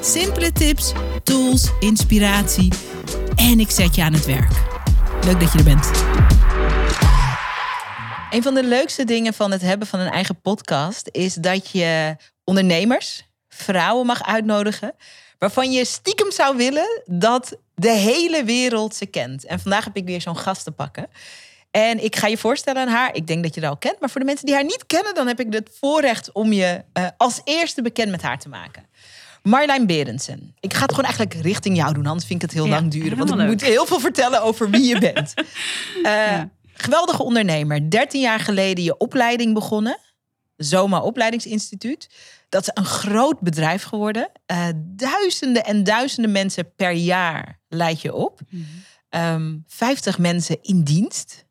Simpele tips, tools, inspiratie en ik zet je aan het werk. Leuk dat je er bent. Een van de leukste dingen van het hebben van een eigen podcast is dat je ondernemers, vrouwen mag uitnodigen, waarvan je stiekem zou willen dat de hele wereld ze kent. En vandaag heb ik weer zo'n gast te pakken. En ik ga je voorstellen aan haar. Ik denk dat je haar al kent. Maar voor de mensen die haar niet kennen, dan heb ik het voorrecht om je uh, als eerste bekend met haar te maken. Marjolein Berendsen. Ik ga het gewoon eigenlijk richting jou doen, anders vind ik het heel Ja, lang duren. Want ik moet heel veel vertellen over wie je bent. Eh, Ja. Geweldige ondernemer. 13 jaar geleden je opleiding begonnen. Zoma Opleidingsinstituut. Dat is een groot bedrijf geworden. Eh, duizenden en duizenden mensen per jaar leid je op. Ehm 50 mensen in dienst.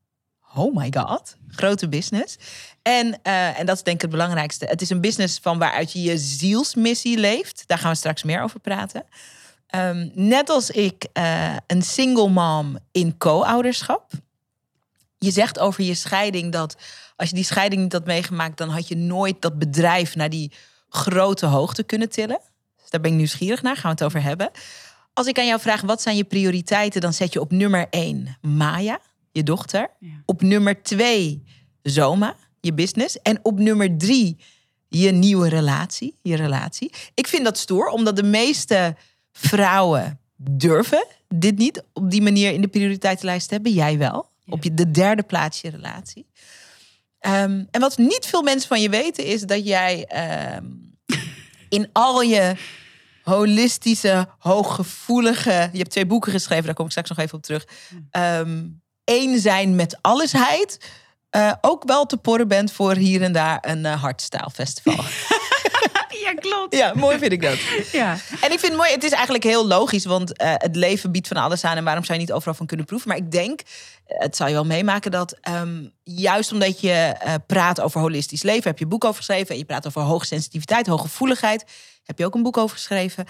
Oh my god, grote business. En, eh, en dat is denk ik het belangrijkste. Het is een business van waaruit je je zielsmissie leeft. Daar gaan we straks meer over praten. Ehm, net als ik eh, een single mom in co-ouderschap. Je zegt over je scheiding dat als je die scheiding niet had meegemaakt, dan had je nooit dat bedrijf naar die grote hoogte kunnen tillen. Dus daar ben ik nieuwsgierig naar, gaan we het over hebben. Als ik aan jou vraag, wat zijn je prioriteiten? Dan zet je op nummer 1 Maya, je dochter. Ja. Op nummer 2 Zoma, je business. En op nummer 3 je nieuwe relatie, je relatie. Ik vind dat stoer, omdat de meeste vrouwen durven dit niet op die manier in de prioriteitenlijst te hebben. Jij wel. Ja. Op je, de derde plaats je relatie. Ehm, en wat niet veel mensen van je weten is dat jij ehm, in al je holistische, hooggevoelige. Je hebt twee boeken geschreven, daar kom ik straks nog even op terug. Ehm Eén zijn met allesheid. Eh, ook wel te porren bent voor hier en daar een uh, hardstyle festival. Ja, klopt. ja, mooi vind ik dat. Ja. En ik vind het mooi, het is eigenlijk heel logisch, want eh, het leven biedt van alles aan en waarom zou je niet overal van kunnen proeven? Maar ik denk, het zou je wel meemaken dat ehm, juist omdat je praat over holistisch leven, heb je een boek over geschreven en je praat over hoogsensitiviteit, hooggevoeligheid, heb je ook een boek over geschreven.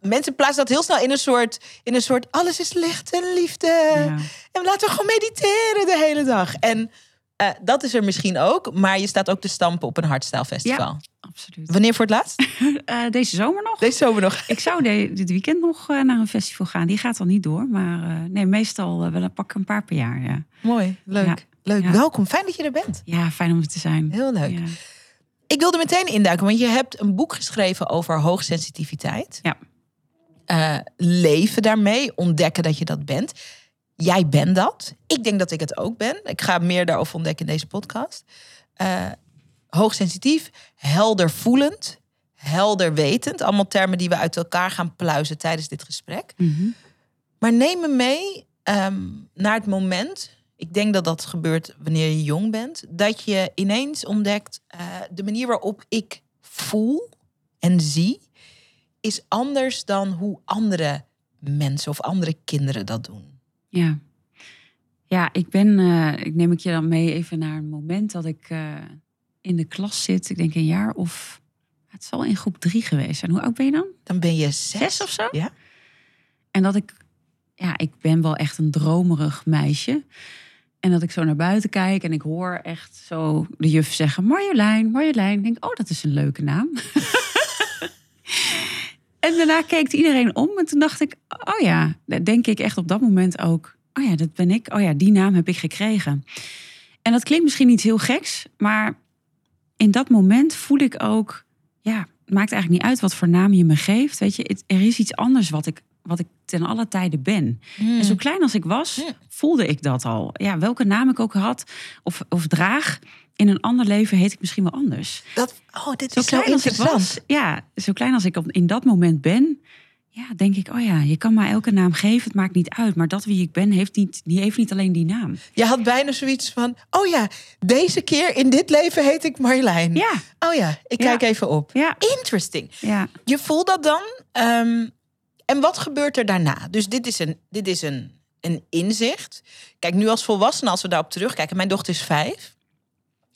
Mensen plaatsen dat heel snel in een soort, in een soort alles is licht en liefde. Ja. En laten we gewoon mediteren de hele dag. En eh, dat is er misschien ook, maar je staat ook te stampen op een hardstyle festival. Absoluut. Wanneer voor het laatst? Eh, deze zomer nog? Deze zomer nog. Ik zou de- dit weekend nog eh, naar een festival gaan. Die gaat dan niet door. Maar nee, meestal wel een pak een paar per jaar. Ja, Mooi, leuk. Ja. Leuk, Ja. welkom. Fijn dat je er bent. ja fijn om er te zijn. Heel leuk. Ja. Ik wilde meteen induiken, want je hebt een boek geschreven over hoogsensitiviteit. Ja. Eh, leven daarmee, ontdekken dat je dat bent. Jij bent dat. Ik denk dat ik het ook ben. Ik ga meer daarover ontdekken in deze podcast. Eh, hoogsensitief, helder voelend, helder wetend. Allemaal termen die we uit elkaar gaan pluizen tijdens dit gesprek. Mhm. Maar neem me mee ehm, naar het moment. Ik denk dat dat gebeurt wanneer je jong bent. Dat je ineens ontdekt. eh, de manier waarop ik voel en zie. Is anders dan hoe andere mensen of andere kinderen dat doen. Ja. Ja, ik ben, eh, ik neem ik je dan mee even naar een moment dat ik eh, in de klas zit. Ik denk een jaar of, het zal in groep drie geweest zijn. Hoe oud ben je dan? Dan ben je zes, Zes of zo? Ja. En dat ik, ja, ik ben wel echt een dromerig meisje. En dat ik zo naar buiten kijk en ik hoor echt zo de juf zeggen: Marjolein, Marjolein. Ik denk, oh, dat is een leuke naam. en daarna keek iedereen om en toen dacht ik: oh ja, denk ik echt op dat moment ook. Oh ja, dat ben ik. Oh ja, die naam heb ik gekregen. En dat klinkt misschien niet heel geks, maar in dat moment voel ik ook, ja, het maakt eigenlijk niet uit wat voor naam je me geeft. Weet je, er is iets anders wat ik, wat ik ten alle tijde ben. En zo klein als ik was, Hmm. voelde ik dat al. Ja, welke naam ik ook had of, of draag, in een ander leven heet ik misschien wel anders. Dat, oh, dit Zo is zo klein als ik was, ja, zo klein als ik op- in dat moment ben, ja, denk ik, oh ja, je kan maar elke naam geven, het maakt niet uit. Maar dat wie ik ben, heeft niet, die heeft niet alleen die naam. Je had bijna zoiets van, oh ja, deze keer in dit leven heet ik Marjolein. Ja, Oh ja, ik Ja. kijk even op. ja, Interesting. ja. Je voelt dat dan. ehm, En wat gebeurt er daarna? Dus dit is een, dit is een, een inzicht. Kijk, nu als volwassene, als we daarop terugkijken. Mijn dochter is vijf.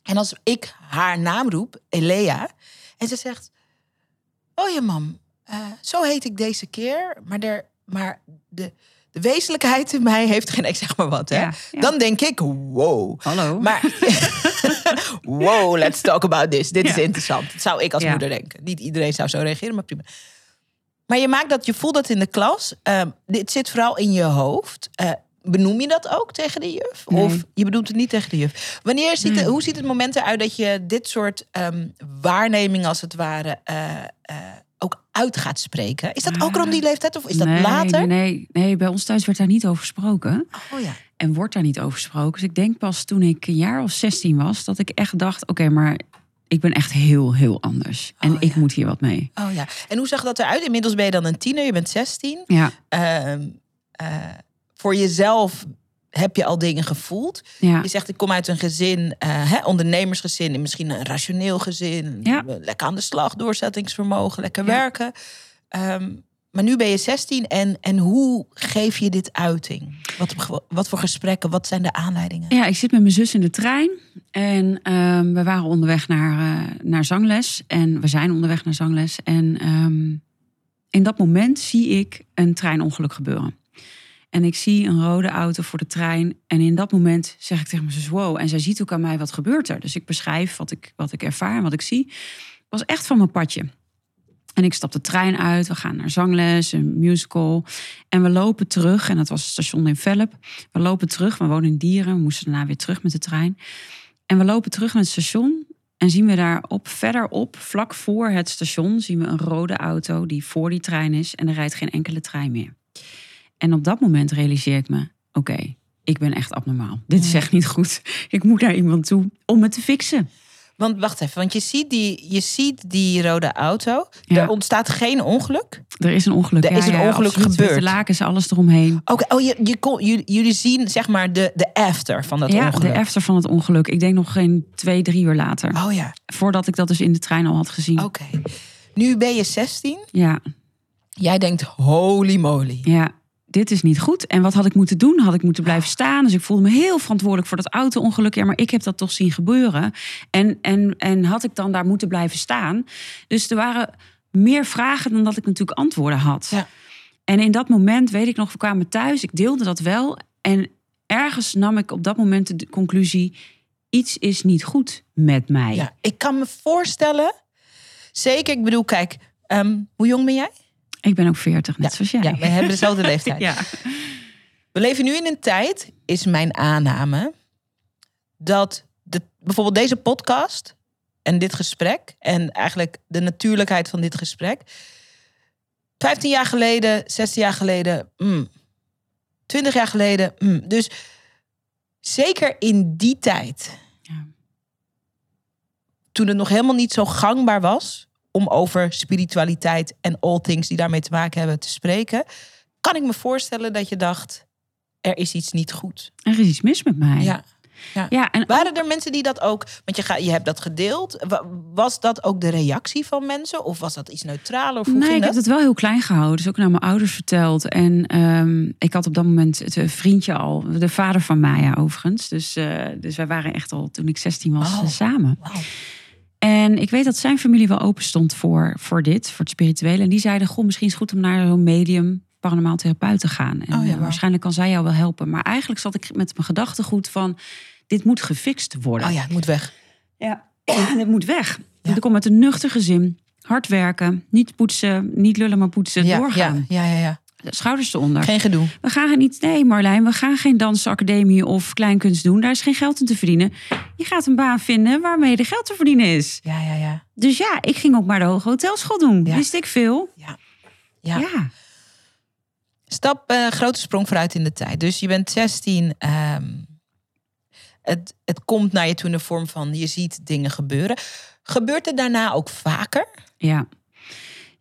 En als ik haar naam roep, Elea. En ze zegt, oh ja mam, eh, zo heet ik deze keer. Maar, er, maar de, de wezenlijkheid in mij heeft geen, ik zeg maar wat. Hè? Ja, ja. Dan denk ik, wow. Hallo. Maar wow, let's talk about this. Dit is interessant. Dat zou ik als moeder denken. Niet iedereen zou zo reageren, maar prima. Maar je maakt dat, je voelt dat in de klas. Ehm, dit zit vooral in je hoofd. Eh, benoem je dat ook tegen de juf? Nee. Of je bedoelt het niet tegen de juf? Wanneer ziet het, hoe ziet het moment eruit dat je dit soort ehm, waarneming als het ware eh, eh, ook uit gaat spreken? Is dat ook rond die leeftijd of is dat later? Nee, nee, nee, bij ons thuis werd daar niet over gesproken. Oh ja. En wordt daar niet over gesproken. Dus ik denk pas toen ik een jaar of 16 was, dat ik echt dacht: oké, maar ik ben echt heel, heel anders. En Oh, ik ja. moet hier wat mee. Oh ja. En hoe zag dat eruit? Inmiddels ben je dan een tiener, je bent 16. Ja, Ehm, eh, voor jezelf heb je al dingen gevoeld. ja. Je zegt, ik kom uit een gezin, eh, hè, ondernemersgezin, misschien een rationeel gezin. Ja. Lekker aan de slag, doorzettingsvermogen, lekker Ja. werken. Ehm, maar nu ben je 16 en, en hoe geef je dit uiting? Wat, wat voor gesprekken, wat zijn de aanleidingen? Ja, ik zit met mijn zus in de trein. En ehm, we waren onderweg naar, eh, naar zangles. En we zijn onderweg naar zangles. En ehm, in dat moment zie ik een treinongeluk gebeuren. En ik zie een rode auto voor de trein. En in dat moment zeg ik tegen zus, wow. En zij ziet ook aan mij, wat gebeurt er? Dus ik beschrijf wat ik, wat ik ervaar en wat ik zie. Het was echt van mijn padje. En ik stap de trein uit, we gaan naar zangles, een musical. En we lopen terug, en dat was het station in Velp. We lopen terug, we wonen in Dieren, we moesten daarna weer terug met de trein. En we lopen terug naar het station en zien we daarop, verderop, vlak voor het station, zien we een rode auto die voor die trein is. En er rijdt geen enkele trein meer. En op dat moment realiseer ik me, oké, ik ben echt abnormaal. Dit is echt niet goed. Ik moet naar iemand toe om het te fixen. Want wacht even, want je ziet die, je ziet die rode auto. Ja. Er ontstaat geen ongeluk. Er is een ongeluk. Er is een ongeluk gebeurd. de lakens, alles eromheen. Oké, oh, je, je, kon- jullie, jullie zien zeg maar de, de after van dat ja, ongeluk. de after van het ongeluk. Ik denk nog geen twee, drie uur later. Oh ja, Voordat ik dat dus in de trein al had gezien. oké. Nu ben je 16. Ja, Jij denkt, holy moly. ja, dit is niet goed. En wat had ik moeten doen? Had ik moeten blijven staan? Dus ik voelde me heel verantwoordelijk voor dat auto-ongeluk. Ja, maar ik heb dat toch zien gebeuren. En, en, en had ik dan daar moeten blijven staan? Dus er waren meer vragen dan dat ik natuurlijk antwoorden had. Ja. En in dat moment, weet ik nog, we kwamen thuis. Ik deelde dat wel. En ergens nam ik op dat moment de conclusie... iets is niet goed met mij. Ja, ik kan me voorstellen, zeker, ik bedoel, kijk, ehm, hoe jong ben jij? Ik ben ook veertig, net zoals jij. Ja, we hebben dezelfde leeftijd. Ja. We leven nu in een tijd, is mijn aanname, dat de, bijvoorbeeld deze podcast en dit gesprek en eigenlijk de natuurlijkheid van dit gesprek, 15 jaar geleden, 16 jaar geleden, mm, 20 jaar geleden, mm. dus zeker in die tijd, Ja. toen het nog helemaal niet zo gangbaar was om over spiritualiteit en all things die daarmee te maken hebben te spreken, kan ik me voorstellen dat je dacht, er is iets niet goed. Er is iets mis met mij. Ja. Ja, en Waren er mensen die dat ook, want je, ga, je hebt dat gedeeld, Wa- was dat ook de reactie van mensen of was dat iets neutraler? Of hoe nee, ik heb het wel heel klein gehouden. Dus ook naar mijn ouders verteld. En ehm, ik had op dat moment het eh, vriendje al, de vader van Maya overigens. Dus, eh, dus wij waren echt al toen ik 16 was Oh. samen. En ik weet dat zijn familie wel open stond voor, voor dit, voor het spirituele. En die zeiden, goh, misschien is het goed om naar zo'n medium, paranormaal therapeut te gaan. En Oh ja, eh, waarschijnlijk kan zij jou wel helpen. Maar eigenlijk zat ik met mijn gedachtegoed van, dit moet gefixt worden. Oh ja, het moet weg. Ja, en het moet weg. Ja. Ik kom uit een nuchter gezin. Hard werken, niet poetsen, niet lullen, maar poetsen, Ja, doorgaan. ja, ja, ja. Schouders eronder. Geen gedoe. We gaan niet, nee Marlijn, we gaan geen dansacademie of kleinkunst doen. Daar is geen geld in te verdienen. Je gaat een baan vinden waarmee er geld te verdienen is. Ja, ja, ja. Dus ja, ik ging ook maar de hoge hotelschool doen. Ja. Wist ik veel. Ja. Ja. Ja. Stap, eh, grote sprong vooruit in de tijd. Dus je bent 16. ehm, het, het komt naar je toe in de vorm van je ziet dingen gebeuren. Gebeurt het daarna ook vaker? Ja.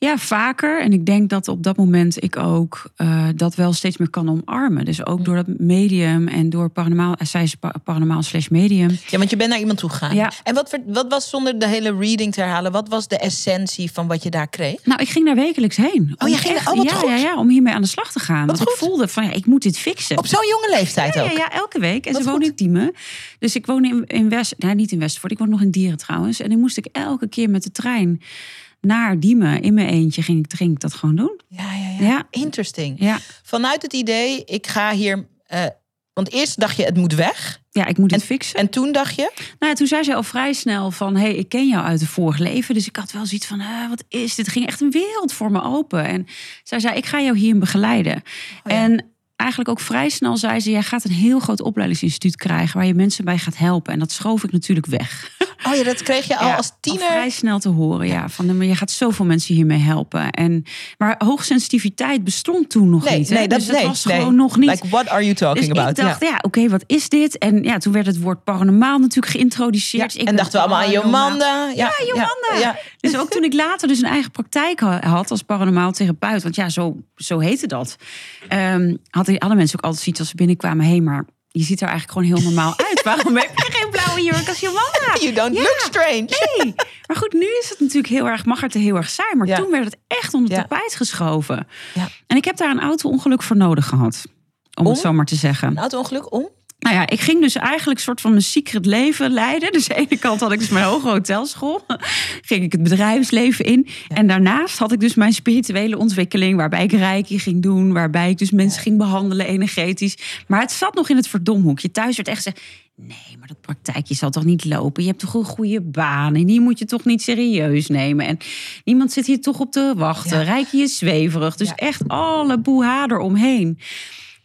Ja, vaker. En ik denk dat op dat moment ik ook uh, dat wel steeds meer kan omarmen. Dus ook door dat medium en door paranormaal, eh, zij is paranormaal slash medium. Ja, want je bent naar iemand toe gegaan. Ja. En wat, wat was zonder de hele reading te herhalen, wat was de essentie van wat je daar kreeg? Nou, ik ging daar wekelijks heen. Oh, je ging echt, oh, wat ja, goed. ja, ja, om hiermee aan de slag te gaan. Wat Want ik goed. voelde van ja, ik moet dit fixen. Op zo'n jonge leeftijd ja, ook. ja, ja, elke week. En Wat ze goed. in Diemen. Dus ik woon in, in West, nou niet in Westvoort, ik woon nog in Dieren trouwens. En dan moest ik elke keer met de trein naar Diemen in mijn eentje ging ik, ging ik dat gewoon doen. Ja, ja, ja. Ja. Interesting. Ja, Vanuit het idee, ik ga hier. eh, want eerst dacht je, het moet weg. ja ik moet het fixen. En toen dacht je, Nou, toen zei ze al vrij snel van... hé, hey, ik ken jou uit het vorige leven. Dus ik had wel zoiets van, eh, wat is dit? Er ging echt een wereld voor me open. En zij zei, ik ga jou hierin begeleiden. Oh ja. En eigenlijk ook vrij snel zei ze... jij gaat een heel groot opleidingsinstituut krijgen... waar je mensen bij gaat helpen. En dat schoof ik natuurlijk weg. oh ja, dat kreeg je al Ja, als tiener. vrij snel te horen, ja. Van, maar je gaat zoveel mensen hiermee helpen. En, maar hoogsensitiviteit bestond toen nog Nee, niet. hè? nee, dat, dus nee, was nee. gewoon nog niet. Like, what are you talking dus about? ik dacht, ja. ja, oké, wat is dit? En ja, toen werd het woord paranormaal natuurlijk geïntroduceerd. Ja, ik en dachten we allemaal aan. Jomanda. Ja, Jomanda. Dus ook toen ik later dus een eigen praktijk ha- had als paranormaal therapeut, want ja, zo, zo heette dat, ehm, hadden alle mensen ook altijd zoiets als ze binnenkwamen, hé, maar je ziet er eigenlijk gewoon heel normaal uit. Waarom heb je geen blauwe jurk als Jomanda? You don't Ja. look strange. Nee. Maar goed, nu is het natuurlijk heel erg, mag het er heel erg zijn. Maar Ja. toen werd het echt onder het Ja. tapijt geschoven. Ja. En ik heb daar een auto-ongeluk voor nodig gehad. Om, Om? het zo maar te zeggen. Een auto-ongeluk om? Nou ja, ik ging dus eigenlijk een soort van mijn secret leven leiden. Dus aan de ene kant had ik dus mijn hoge hotelschool. Ging ik het bedrijfsleven in. En daarnaast had ik dus mijn spirituele ontwikkeling. Waarbij ik reiki ging doen. Waarbij ik dus mensen ging behandelen energetisch. Maar het zat nog in het verdomhoekje. Thuis werd echt gezegd... Nee, maar dat praktijkje zal toch niet lopen? Je hebt toch een goede baan en die moet je toch niet serieus nemen? En niemand zit hier toch op te wachten. Ja. Is zweverig. Dus Ja. echt alle boeha eromheen.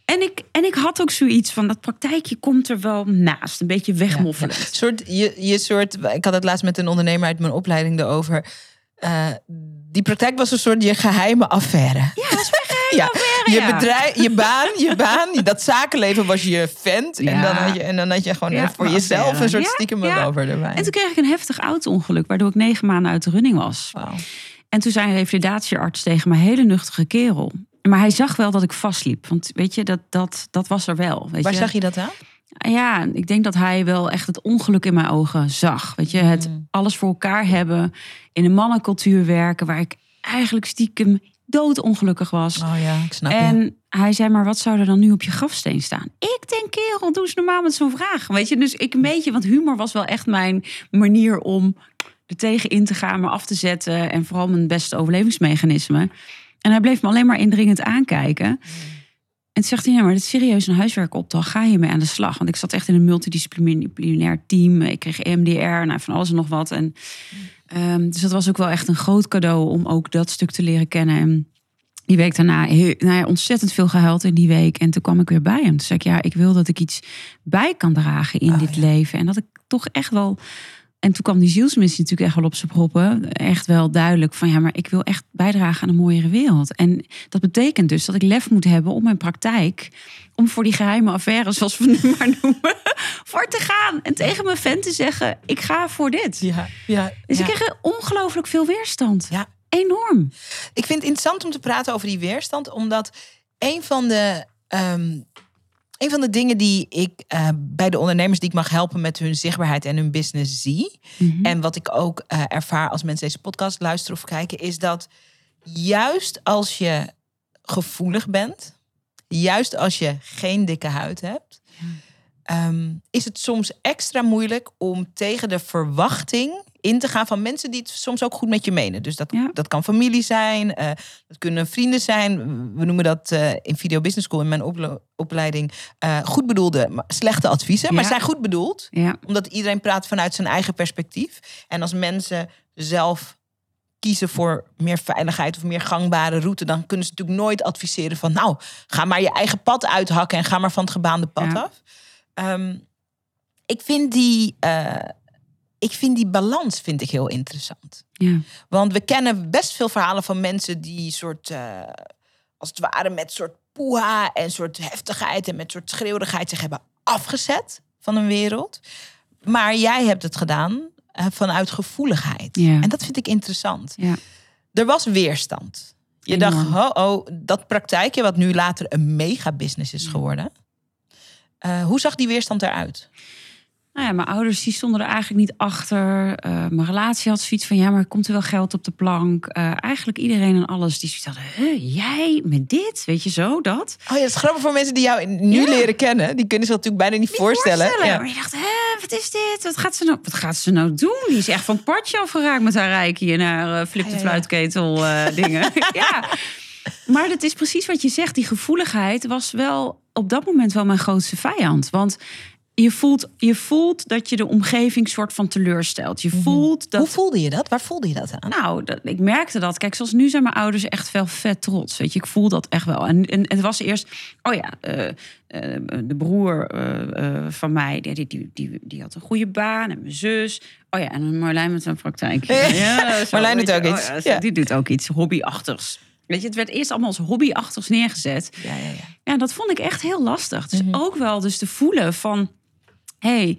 En ik, en ik had ook zoiets van, dat praktijkje komt er wel naast. Een beetje wegmoffelen. Soort, je, je soort, ik had het laatst met een ondernemer uit mijn opleiding erover. Eh, die praktijk was een soort je geheime affaire. Ja, dat is mijn geheime Ja, affaire, je bedrijf, je baan, je baan, dat zakenleven was je vent. En, dan had je, en dan had je gewoon voor mijn jezelf affaire. een soort stiekem over erbij. En toen kreeg ik een heftig auto-ongeluk, waardoor ik negen maanden uit de running was. En toen zei een revalidatiearts tegen me, hele nuchtige kerel. Maar hij zag wel dat ik vastliep. Want weet je, dat, dat, dat was er wel. Weet Waar je? zag je dat aan? Ja, ik denk dat hij wel echt het ongeluk in mijn ogen zag. Weet je, het Mm. alles voor elkaar hebben, in een mannencultuur werken, waar ik eigenlijk stiekem doodongelukkig was. Oh ja, ik snap je. En hij zei, maar wat zou er dan nu op je grafsteen staan? Ik denk, kerel, doe eens normaal met zo'n vraag. Weet je, dus ik een beetje, want humor was wel echt mijn manier om er tegen in te gaan, me af te zetten. En vooral mijn beste overlevingsmechanisme. En hij bleef me alleen maar indringend aankijken. En toen zegt hij, ja, maar dit is serieus een huiswerkopdracht. Ga hiermee aan de slag. Want ik zat echt in een multidisciplinair team. Ik kreeg EMDR, nou, van alles en nog wat. En, ehm, dus dat was ook wel echt een groot cadeau om ook dat stuk te leren kennen. En die week daarna heel, nou ja, ontzettend veel gehuild in die week. En toen kwam ik weer bij hem. Toen zei ik, ja, ik wil dat ik iets bij kan dragen in Oh, dit ja. leven. En dat ik toch echt wel... En toen kwam die zielsmissie natuurlijk echt wel op zijn proppen. Echt wel duidelijk van, ja, maar ik wil echt bijdragen aan een mooiere wereld. En dat betekent dus dat ik lef moet hebben om mijn praktijk... om voor die geheime affaire, zoals we nu maar noemen... voor te gaan. En tegen mijn vent te zeggen, ik ga voor dit. ja, ja, Dus ja. ik kreeg ongelooflijk veel weerstand. Ja. Enorm. Ik vind het interessant om te praten over die weerstand, omdat een van de, ehm, een van de dingen die ik eh, bij de ondernemers die ik mag helpen met hun zichtbaarheid en hun business zie, Mhm. en wat ik ook eh, ervaar als mensen deze podcast luisteren of kijken, is dat juist als je gevoelig bent, juist als je geen dikke huid hebt, ehm, is het soms extra moeilijk om tegen de verwachting in te gaan van mensen die het soms ook goed met je menen. Dus dat, Ja. dat kan familie zijn, eh, dat kunnen vrienden zijn. We noemen dat eh, in Video Business School in mijn opleiding eh, goed bedoelde, maar slechte adviezen. Maar zijn goed bedoeld Ja. omdat iedereen praat vanuit zijn eigen perspectief. En als mensen zelf kiezen voor meer veiligheid of meer gangbare route, dan kunnen ze natuurlijk nooit adviseren van, nou, ga maar je eigen pad uithakken en ga maar van het gebaande pad af. Ehm, ik vind die, ik vind die balans vind ik heel interessant. Ja. Want we kennen best veel verhalen van mensen die soort, eh, als het ware met soort poeha en soort heftigheid en met soort schreeuwigheid zich hebben afgezet van een wereld. Maar jij hebt het gedaan eh, vanuit gevoeligheid. Ja. En dat vind ik interessant. Ja. Er was weerstand. Je dacht, ho, oh, dat praktijkje wat nu later een mega business is geworden. Eh, hoe zag die weerstand eruit? Nou ja, mijn ouders die stonden er eigenlijk niet achter. Eh, mijn relatie had zoiets van, ja, maar komt er wel geld op de plank? Eh, eigenlijk iedereen en alles die zoiets hadden, jij met dit? Weet je zo, dat? Oh ja, dat is grappig voor mensen die jou nu Ja. leren kennen. Die kunnen zich natuurlijk bijna niet, voorstellen. Ja. Maar je dacht, hè, wat is dit? Wat gaat, ze nou, wat gaat ze nou doen? Die is echt van padje afgeraakt met haar rijkje en haar eh, flip de fluitketel dingen. ja. Maar dat is precies wat je zegt. Die gevoeligheid was wel op dat moment wel mijn grootste vijand. Want je voelt, je voelt dat je de omgeving soort van teleurstelt. Je voelt dat Hoe voelde je dat? Waar voelde je dat aan? nou, dat, ik merkte dat. Kijk, zoals nu zijn mijn ouders echt wel vet trots. Weet je, ik voel dat echt wel. En, en, het was eerst, oh ja, eh, eh, de broer eh, van mij, die, die, die, die, had een goede baan. En mijn zus. Oh ja, en Marlijn met een praktijk. Ja, zo, Marlijn doet je. ook Oh iets. ja, zo, Ja. Die doet ook iets hobbyachtigs. Weet je, het werd eerst allemaal als hobbyachtigs neergezet. Ja, ja, ja. Ja, dat vond ik echt heel lastig. Dus Mhm. ook wel dus te voelen van... hey,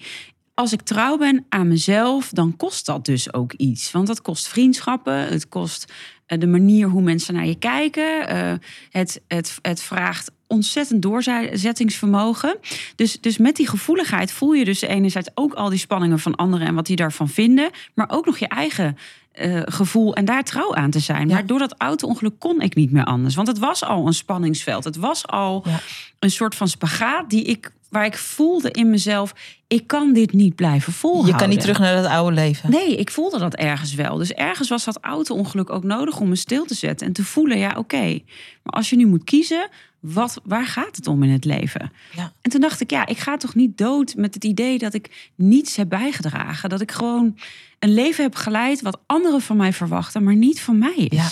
als ik trouw ben aan mezelf, dan kost dat dus ook iets. Want dat kost vriendschappen, het kost eh, de manier hoe mensen naar je kijken. eh, het, het, het vraagt ontzettend doorzettingsvermogen. Dus, dus met die gevoeligheid voel je dus enerzijds ook al die spanningen van anderen... en wat die daarvan vinden, maar ook nog je eigen eh, gevoel en daar trouw aan te zijn. Ja. Maar door dat auto-ongeluk kon ik niet meer anders. Want het was al een spanningsveld. Het was al Ja. een soort van spagaat die ik, waar ik voelde in mezelf... ik kan dit niet blijven volhouden. Je kan niet terug naar dat oude leven. Nee, ik voelde dat ergens wel. Dus ergens was dat auto-ongeluk ook nodig om me stil te zetten... en te voelen, ja, oké. maar als je nu moet kiezen, wat, waar gaat het om in het leven? Ja. En toen dacht ik, ja, ik ga toch niet dood met het idee dat ik niets heb bijgedragen. Dat ik gewoon een leven heb geleid wat anderen van mij verwachten, maar niet van mij is. Ja.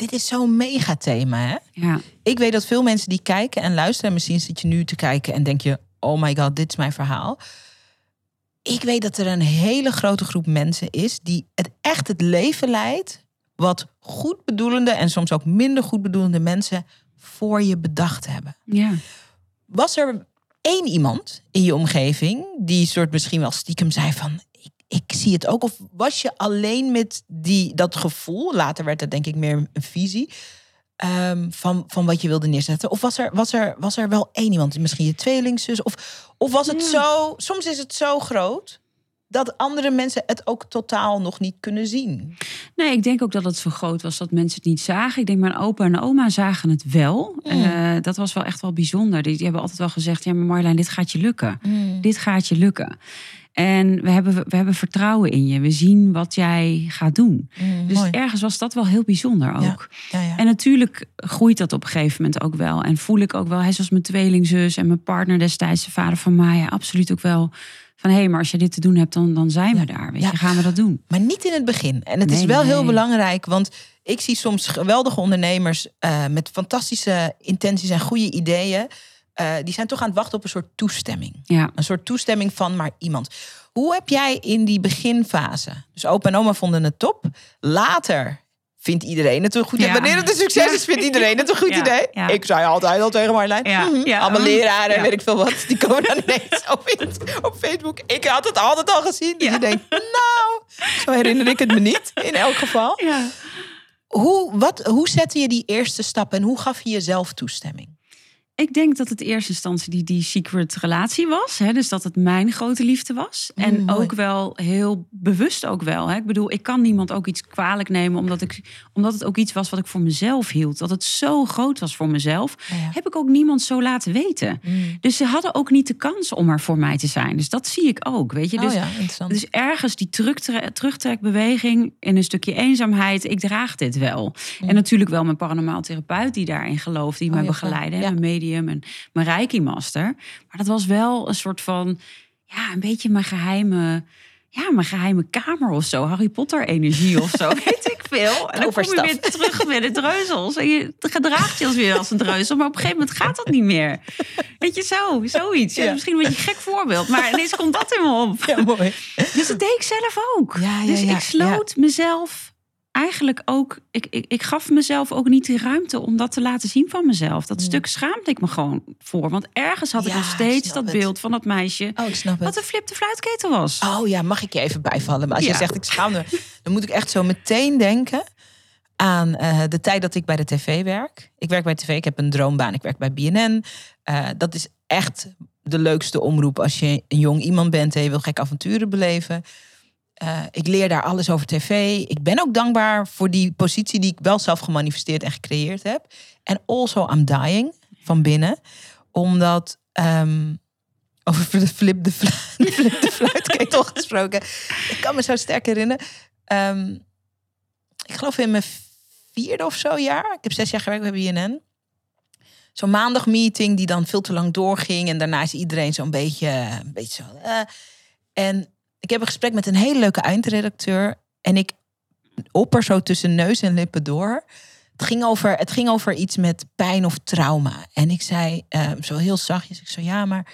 Dit is zo'n mega thema, hè? Ja, Ik weet dat veel mensen die kijken en luisteren... en misschien zit je nu te kijken en denk je... oh my god, dit is mijn verhaal. Ik weet dat er een hele grote groep mensen is... die het echt het leven leidt... wat goed bedoelende en soms ook minder goed bedoelende mensen... voor je bedacht hebben. ja. Was er één iemand in je omgeving... die soort misschien wel stiekem zei van... ik, zie het ook. Of was je alleen met die, dat gevoel... later werd het denk ik meer een visie... ehm, van, van wat je wilde neerzetten? Of was er, was er, was er wel één iemand, misschien je tweelingzus? Of, of was het zo, soms is het zo groot dat andere mensen het ook totaal nog niet kunnen zien. Nee, ik denk ook dat het zo groot was dat mensen het niet zagen. Ik denk mijn opa en oma zagen het wel. Eh, dat was wel echt wel bijzonder. Die, die hebben altijd wel gezegd: ja, maar Marjolein, dit gaat je lukken. Dit gaat je lukken. En we hebben, we hebben vertrouwen in je. We zien wat jij gaat doen. Dus Mooi. ergens was dat wel heel bijzonder ook. Ja, ja. En natuurlijk groeit dat op een gegeven moment ook wel. En voel ik ook wel, hij zoals mijn tweelingzus en mijn partner destijds, de vader van Maya, absoluut ook wel van hé, hey, maar als je dit te doen hebt, dan, dan zijn we daar. Weet Ja. je, gaan we dat doen. Maar niet in het begin. En het is Nee, wel heel belangrijk, want ik zie soms geweldige ondernemers eh, met fantastische intenties en goede ideeën. Eh, die zijn toch aan het wachten op een soort toestemming. Ja. Een soort toestemming van maar iemand. Hoe heb jij in die beginfase? Dus opa en oma vonden het top. Later vindt iedereen het een goed idee. Ja. Wanneer het een succes Ja. is, vindt iedereen het een goed Ja, idee. Ik zei altijd al tegen Marlijn. Allemaal mhm, leraren en ja. weet ik veel wat. Die komen dan ineens op, op Facebook. Ik had het altijd al gezien. Dus je denkt, nou, zo herinner ik het me niet. In elk geval. Hoe, wat, hoe zette je die eerste stap en hoe gaf je jezelf toestemming? Ik denk dat het in eerste instantie die, die secret relatie was. Hè? Dus dat het mijn grote liefde was. Mm, en mooi. ook wel heel bewust ook wel. Hè? Ik bedoel, ik kan niemand ook iets kwalijk nemen... Omdat, ik, omdat het ook iets was wat ik voor mezelf hield. Dat het zo groot was voor mezelf. Ja. Heb ik ook niemand zo laten weten. Mm. Dus ze hadden ook niet de kans om er voor mij te zijn. Dus dat zie ik ook, weet je. Oh Dus, ja, dus ergens die terugtre- terugtrekbeweging in een stukje eenzaamheid. Ik draag dit wel. En natuurlijk wel mijn paranormaal therapeut die daarin gelooft. Die Mm. Oh, mij ja, fijn. begeleidde. en. Mijn medium en mijn reiki master. Maar dat was wel een soort van... Ja, een beetje mijn geheime... Ja, mijn geheime kamer of zo. Harry Potter energie of zo. Weet ik veel. En dan kom je weer terug met de dreuzels. En je gedraagt je als weer als een dreuzel. Maar op een gegeven moment gaat dat niet meer. Weet je, zo. Zoiets. Ja. Misschien een beetje een gek voorbeeld. Maar ineens komt dat in me op. Ja, mooi. Dus dat deed ik zelf ook. Ja, ja, dus ik sloot mezelf eigenlijk ook. Ik, ik, ik gaf mezelf ook niet de ruimte om dat te laten zien van mezelf. Dat stuk schaamde ik me gewoon voor. Want ergens had ik nog steeds dat het. beeld van dat meisje. Oh, ik snap Wat het. een flip de fluitketel was. Oh ja, mag ik je even bijvallen? Maar als je zegt ik schaam me, dan moet ik echt zo meteen denken aan eh, de tijd dat ik bij de tv werk. Ik werk bij tv, ik heb een droombaan. Ik werk bij BNN. Uh, dat is echt de leukste omroep als je een jong iemand bent en je wil gekke avonturen beleven. Uh, ik leer daar alles over tv. Ik ben ook dankbaar voor die positie die ik wel zelf gemanifesteerd en gecreëerd heb. En also I'm dying van binnen. Omdat um, over de flip de, fluit, flip de fluitketel gesproken. Ik kan me zo sterk herinneren. Um, ik geloof in mijn vierde of zo jaar. Ik heb zes jaar gewerkt bij BNN. Zo'n maandagmeeting die dan veel te lang doorging. En daarna is iedereen zo'n beetje, een beetje zo. Uh. En ik heb een gesprek met een hele leuke eindredacteur. En ik opper zo tussen neus en lippen door. Het ging over, het ging over iets met pijn of trauma. En ik zei um, zo heel zachtjes. Ik zei ja, maar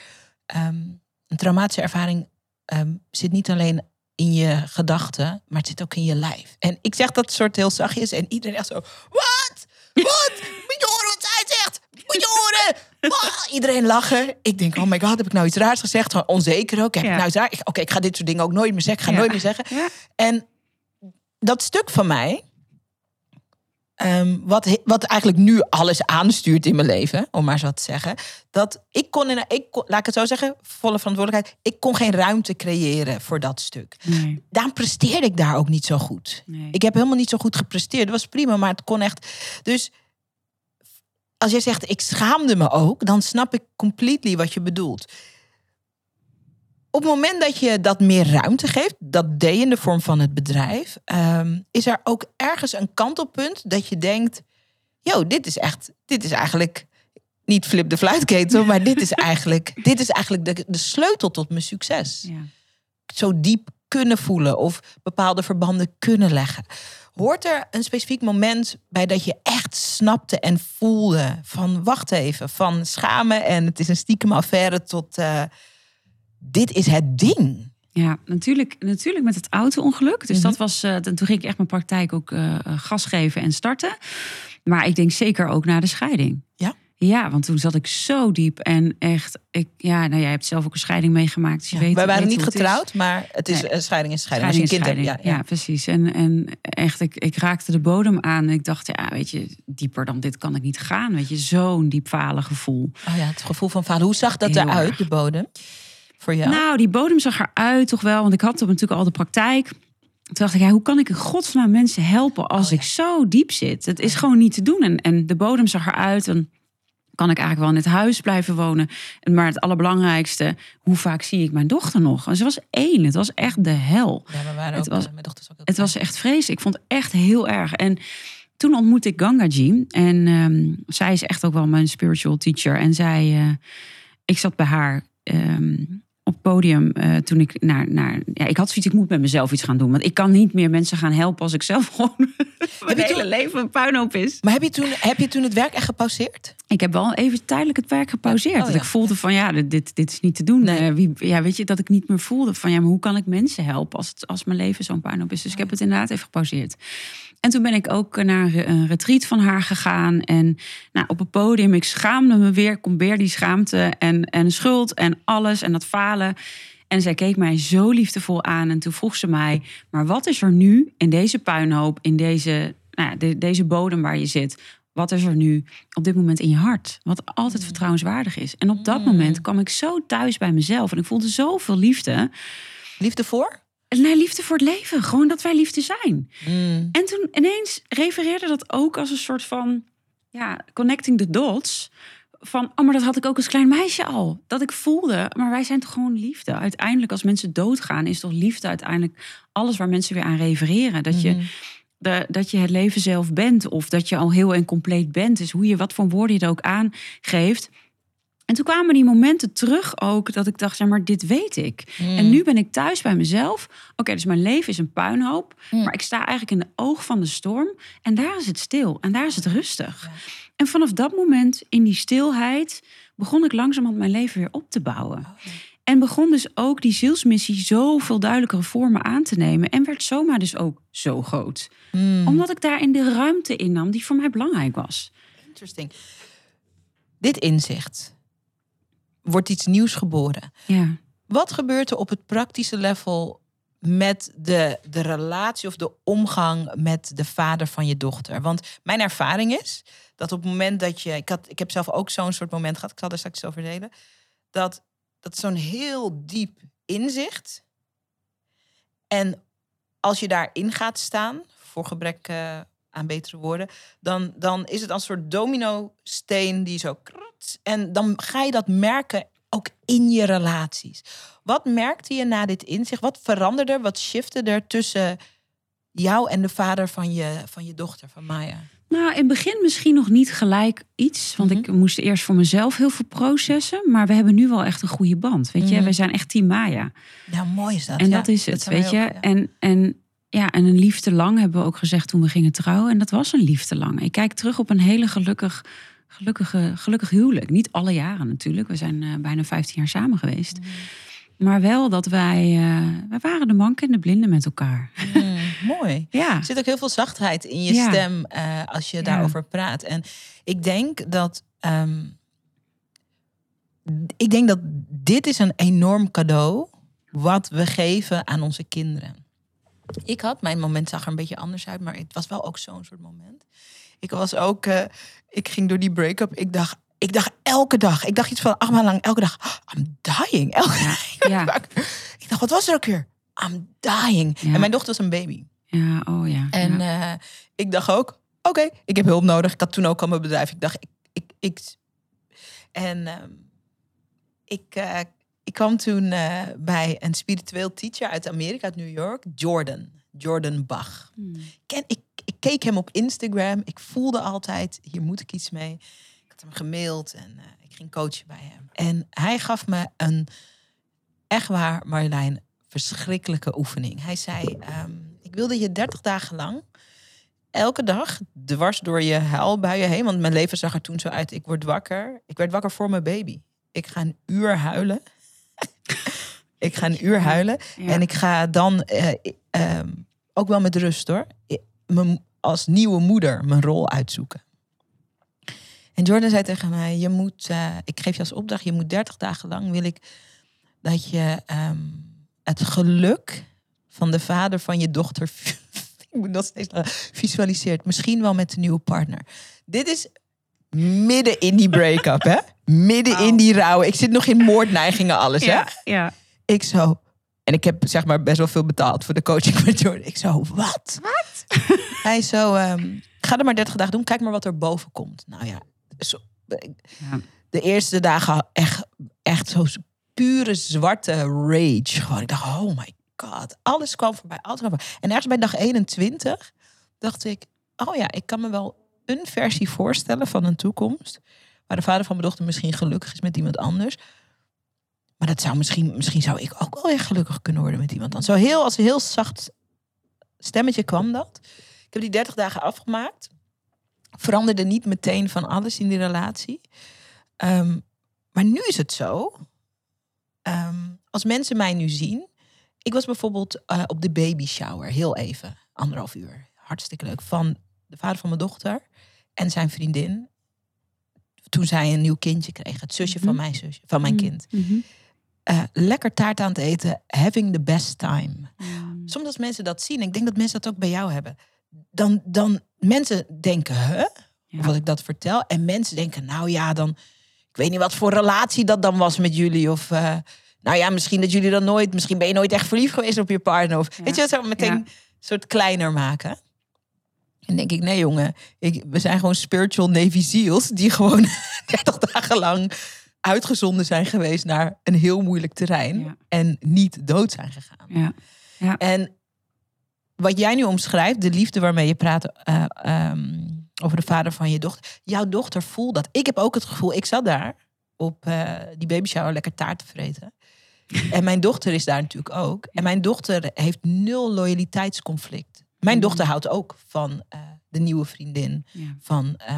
um, een traumatische ervaring um, zit niet alleen in je gedachten, maar het zit ook in je lijf. En ik zeg dat soort heel zachtjes en iedereen echt zo, wat? Wat? Horen? Oh, iedereen lachen. Ik denk, oh my god, heb ik nou iets raars gezegd? Gewoon onzeker ook. Heb ja. ik nou iets raars? Oké, okay, ik ga dit soort dingen ook nooit meer zeggen. Ik ga ja. nooit meer zeggen. Ja. En dat stuk van mij, Um, wat, wat eigenlijk nu alles aanstuurt in mijn leven, om maar zo te zeggen. Dat ik kon, in, ik kon, laat ik het zo zeggen, volle verantwoordelijkheid. Ik kon geen ruimte creëren voor dat stuk. Nee. Daarom presteerde ik daar ook niet zo goed. Nee. Ik heb helemaal niet zo goed gepresteerd. Dat was prima, maar het kon echt. Dus als jij zegt, ik schaamde me ook, dan snap ik completely wat je bedoelt. Op het moment dat je dat meer ruimte geeft, dat deed in de vorm van het bedrijf, um, is er ook ergens een kantelpunt dat je denkt: yo, dit is echt, dit is eigenlijk niet flip de fluitketel, maar dit is eigenlijk, dit is eigenlijk de, de sleutel tot mijn succes. Ja. Zo diep kunnen voelen of bepaalde verbanden kunnen leggen. Hoort er een specifiek moment bij dat je echt snapte en voelde van wacht even, van schamen en het is een stiekem affaire tot uh, dit is het ding. Ja, natuurlijk, natuurlijk met het auto-ongeluk. Dus mm -hmm. dat was, uh, toen ging ik echt mijn praktijk ook uh, gas geven en starten. Maar ik denk zeker ook na de scheiding. Ja? Ja, want toen zat ik zo diep en echt, ik, ja, nou jij hebt zelf ook een scheiding meegemaakt. Dus je ja, weet, wij waren weet niet getrouwd, maar het is nee. een scheiding is scheiding. scheiding Als je scheiding. hebt, ja, ja, precies. En, en echt, ik, ik raakte de bodem aan. En ik dacht, ja, weet je, dieper dan dit kan ik niet gaan. Weet je, zo'n diep falen gevoel. Oh ja, het gevoel van falen. Hoe zag dat Heel eruit, erg. de bodem? Voor jou? Nou, die bodem zag eruit toch wel. Want ik had natuurlijk al de praktijk. Toen dacht ik, ja, hoe kan ik in godsnaam mensen helpen als Oh, ik zo diep zit? Het is gewoon niet te doen. En, en de bodem zag eruit. En kan ik eigenlijk wel in het huis blijven wonen. En Maar het allerbelangrijkste, hoe vaak zie ik mijn dochter nog? En ze was één. Het was echt de hel. ja, waren het ook, was- eh, mijn dochters ook Het was echt vreselijk. Ik vond het echt heel erg. En toen ontmoette ik Gangaji. En ehm, zij is echt ook wel mijn spiritual teacher. En zij, eh, ik zat bij haar ehm, op het podium eh, toen ik naar, naar... Ja, ik had zoiets, ik moet met mezelf iets gaan doen. Want ik kan niet meer mensen gaan helpen als ik zelf gewoon... mijn je hele toen- leven een puinhoop is. Maar heb je, toen, heb je toen het werk echt gepauzeerd? Ik heb wel even tijdelijk het werk gepauzeerd. Oh, dat ja. ik voelde van ja, dit, dit is niet te doen. Nee. Eh, wie, ja, weet je, dat ik niet meer voelde van ja, maar hoe kan ik mensen helpen als, het, als mijn leven zo'n puinhoop is. Dus ik heb het inderdaad even gepauzeerd. En toen ben ik ook naar een een retreat van haar gegaan. En nou, op het podium, ik schaamde me weer. Kom weer die schaamte en, en schuld en alles en dat falen. En zij keek mij zo liefdevol aan. En toen vroeg ze mij, maar wat is er nu in deze puinhoop, in deze, nou ja, de- deze bodem waar je zit... Wat is er nu op dit moment in je hart? Wat altijd vertrouwenswaardig is. En op dat Mm. moment kwam ik zo thuis bij mezelf. En ik voelde zoveel liefde. Liefde voor? Nee, liefde voor het leven. Gewoon dat wij liefde zijn. Mm. En toen ineens refereerde dat ook als een soort van ja, connecting the dots. Van, oh, maar dat had ik ook als klein meisje al. Dat ik voelde, maar wij zijn toch gewoon liefde. Uiteindelijk, als mensen doodgaan, is toch liefde uiteindelijk alles waar mensen weer aan refereren. Dat je, Mhm. de, dat je het leven zelf bent, of dat je al heel en compleet bent. Dus hoe je, wat voor woorden je er ook aangeeft. En toen kwamen die momenten terug ook dat ik dacht, ja, maar dit weet ik. Mm. En nu ben ik thuis bij mezelf. Oké, dus mijn leven is een puinhoop. Mm. Maar ik sta eigenlijk in de oog van de storm. En daar is het stil. En daar is het rustig. Ja. En vanaf dat moment, in die stilheid, begon ik langzamerhand mijn leven weer op te bouwen. Oh, ja. En begon dus ook die zielsmissie zoveel duidelijkere vormen aan te nemen. En werd zomaar dus ook zo groot. Mm. Omdat ik daarin de ruimte innam die voor mij belangrijk was. Interesting. Dit inzicht wordt iets nieuws geboren. Ja. Wat gebeurt er op het praktische level met de, de relatie of de omgang met de vader van je dochter. Want mijn ervaring is dat op het moment dat je. Ik, had, ik heb zelf ook zo'n soort moment gehad, ik zal er straks over delen. Dat, dat zo'n heel diep inzicht. En als je daarin gaat staan, voor gebrek eh, aan betere woorden, dan, dan is het als een soort domino-steen die zo. krats, En dan ga je dat merken ook in je relaties. Wat merkte je na dit inzicht? Wat veranderde er? Wat shifte er tussen jou en de vader van je, van je dochter, van Maya? Nou, in het begin misschien nog niet gelijk iets. Want ik moest eerst voor mezelf heel veel processen. Maar we hebben nu wel echt een goede band. Weet je, Mhm. we zijn echt team Maya. Ja, mooi is dat. En ja. dat is het, weet je. ja. En, en, ja, en een liefde lang hebben we ook gezegd toen we gingen trouwen. En dat was een liefde lang. Ik kijk terug op een hele gelukkig, gelukkige, gelukkig huwelijk. Niet alle jaren natuurlijk. We zijn eh, bijna 15 jaar samen geweest. Mhm. Maar wel dat wij, wij waren de manken en de blinden met elkaar. Mm, mooi. Ja, Er zit ook heel veel zachtheid in je Ja. stem eh, als je Ja. daarover praat. En ik denk dat. ehm, ik denk dat dit is een enorm cadeau wat we geven aan onze kinderen. Ik had, mijn moment zag er een beetje anders uit, maar het was wel ook zo'n soort moment. Ik was ook, eh, ik ging door die break-up. Ik dacht, ik dacht elke dag, ik dacht iets van acht maanden lang, elke dag, "Oh, I'm dying. Elke ja, dag. Ik dacht, wat was er ook weer? I'm dying. Ja. En mijn dochter was een baby. ja, oh ja. En ja. eh, ik dacht ook, oké, ik heb hulp nodig. Ik had toen ook al mijn bedrijf. Ik dacht, ik... ik, ik en ehm, ik, eh, ik kwam toen eh, bij een spiritueel teacher uit Amerika, uit New York, Jordan. Jordan Bach. Hmm. Ken, ik, ik keek hem op Instagram. Ik voelde altijd, hier moet ik iets mee. Ik had hem gemaild en eh, ik ging coachen bij hem. En hij gaf me een, echt waar Marjolein, verschrikkelijke oefening. Hij zei, ehm, ik wilde je 30 dagen lang, elke dag, dwars door je huilbuien heen. Want mijn leven zag er toen zo uit, ik word wakker. Ik werd wakker voor mijn baby. Ik ga een uur huilen. Ik ga een uur huilen. Ja. En ik ga dan eh, ehm, ook wel met rust hoor. Mijn- als nieuwe moeder mijn rol uitzoeken. En Jordan zei tegen mij: Je moet, eh, ik geef je als opdracht, je moet 30 dagen lang wil ik dat je ehm, het geluk van de vader van je dochter. ik moet nog steeds visualiseert. Misschien wel met een nieuwe partner. Dit is midden in die break-up, hè? Midden in die rouw. Ik zit nog in moordneigingen, alles, hè? ja, ja. Ik zo. En ik heb zeg maar best wel veel betaald voor de coaching met Jordan. Ik zo, wat? Wat? Hij zo, ehm, ga er maar 30 dagen doen. Kijk maar wat er boven komt. Nou ja, zo, Ja. de eerste dagen echt, echt zo pure zwarte rage. Gewoon, ik dacht, oh my god. Alles kwam voorbij. Alles kwam voorbij. En ergens bij dag 21 dacht ik, oh ja, ik kan me wel een versie voorstellen van een toekomst. Waar de vader van mijn dochter misschien gelukkig is met iemand anders. Maar dat zou misschien, misschien zou ik ook wel weer gelukkig kunnen worden met iemand anders. Zo heel, als een heel zacht stemmetje kwam dat. Ik heb die 30 dagen afgemaakt. Veranderde niet meteen van alles in die relatie. Ehm, maar nu is het zo. ehm, als mensen mij nu zien. Ik was bijvoorbeeld eh, op de baby shower, heel even, anderhalf uur. Hartstikke leuk. Van de vader van mijn dochter en zijn vriendin. Toen zij een nieuw kindje kreeg. Het zusje van Mhm. mijn zusje, van mijn kind. Mhm. Eh, lekker taart aan het eten, having the best time. Mm. Soms als mensen dat zien, ik denk dat mensen dat ook bij jou hebben. Dan, dan mensen denken, huh? Ja. Of als ik dat vertel. En mensen denken, nou ja, dan... Ik weet niet wat voor relatie dat dan was met jullie. Of, eh, nou ja, misschien dat jullie dan nooit... Misschien ben je nooit echt verliefd geweest op je partner. Of, Ja. Weet je, zo meteen Ja. soort kleiner maken. En denk ik, nee jongen, ik, we zijn gewoon spiritual Navy SEALs... die gewoon 30 dagen lang uitgezonden zijn geweest naar een heel moeilijk terrein. Ja. En niet dood zijn gegaan. Ja. En wat jij nu omschrijft, de liefde waarmee je praat eh, ehm, over de vader van je dochter. Jouw dochter voelt dat. Ik heb ook het gevoel, ik zat daar op eh, die baby shower lekker taart te vreten. En mijn dochter is daar natuurlijk ook. En mijn dochter heeft nul loyaliteitsconflict. Mijn Mm. dochter houdt ook van eh, de nieuwe vriendin Ja. van eh,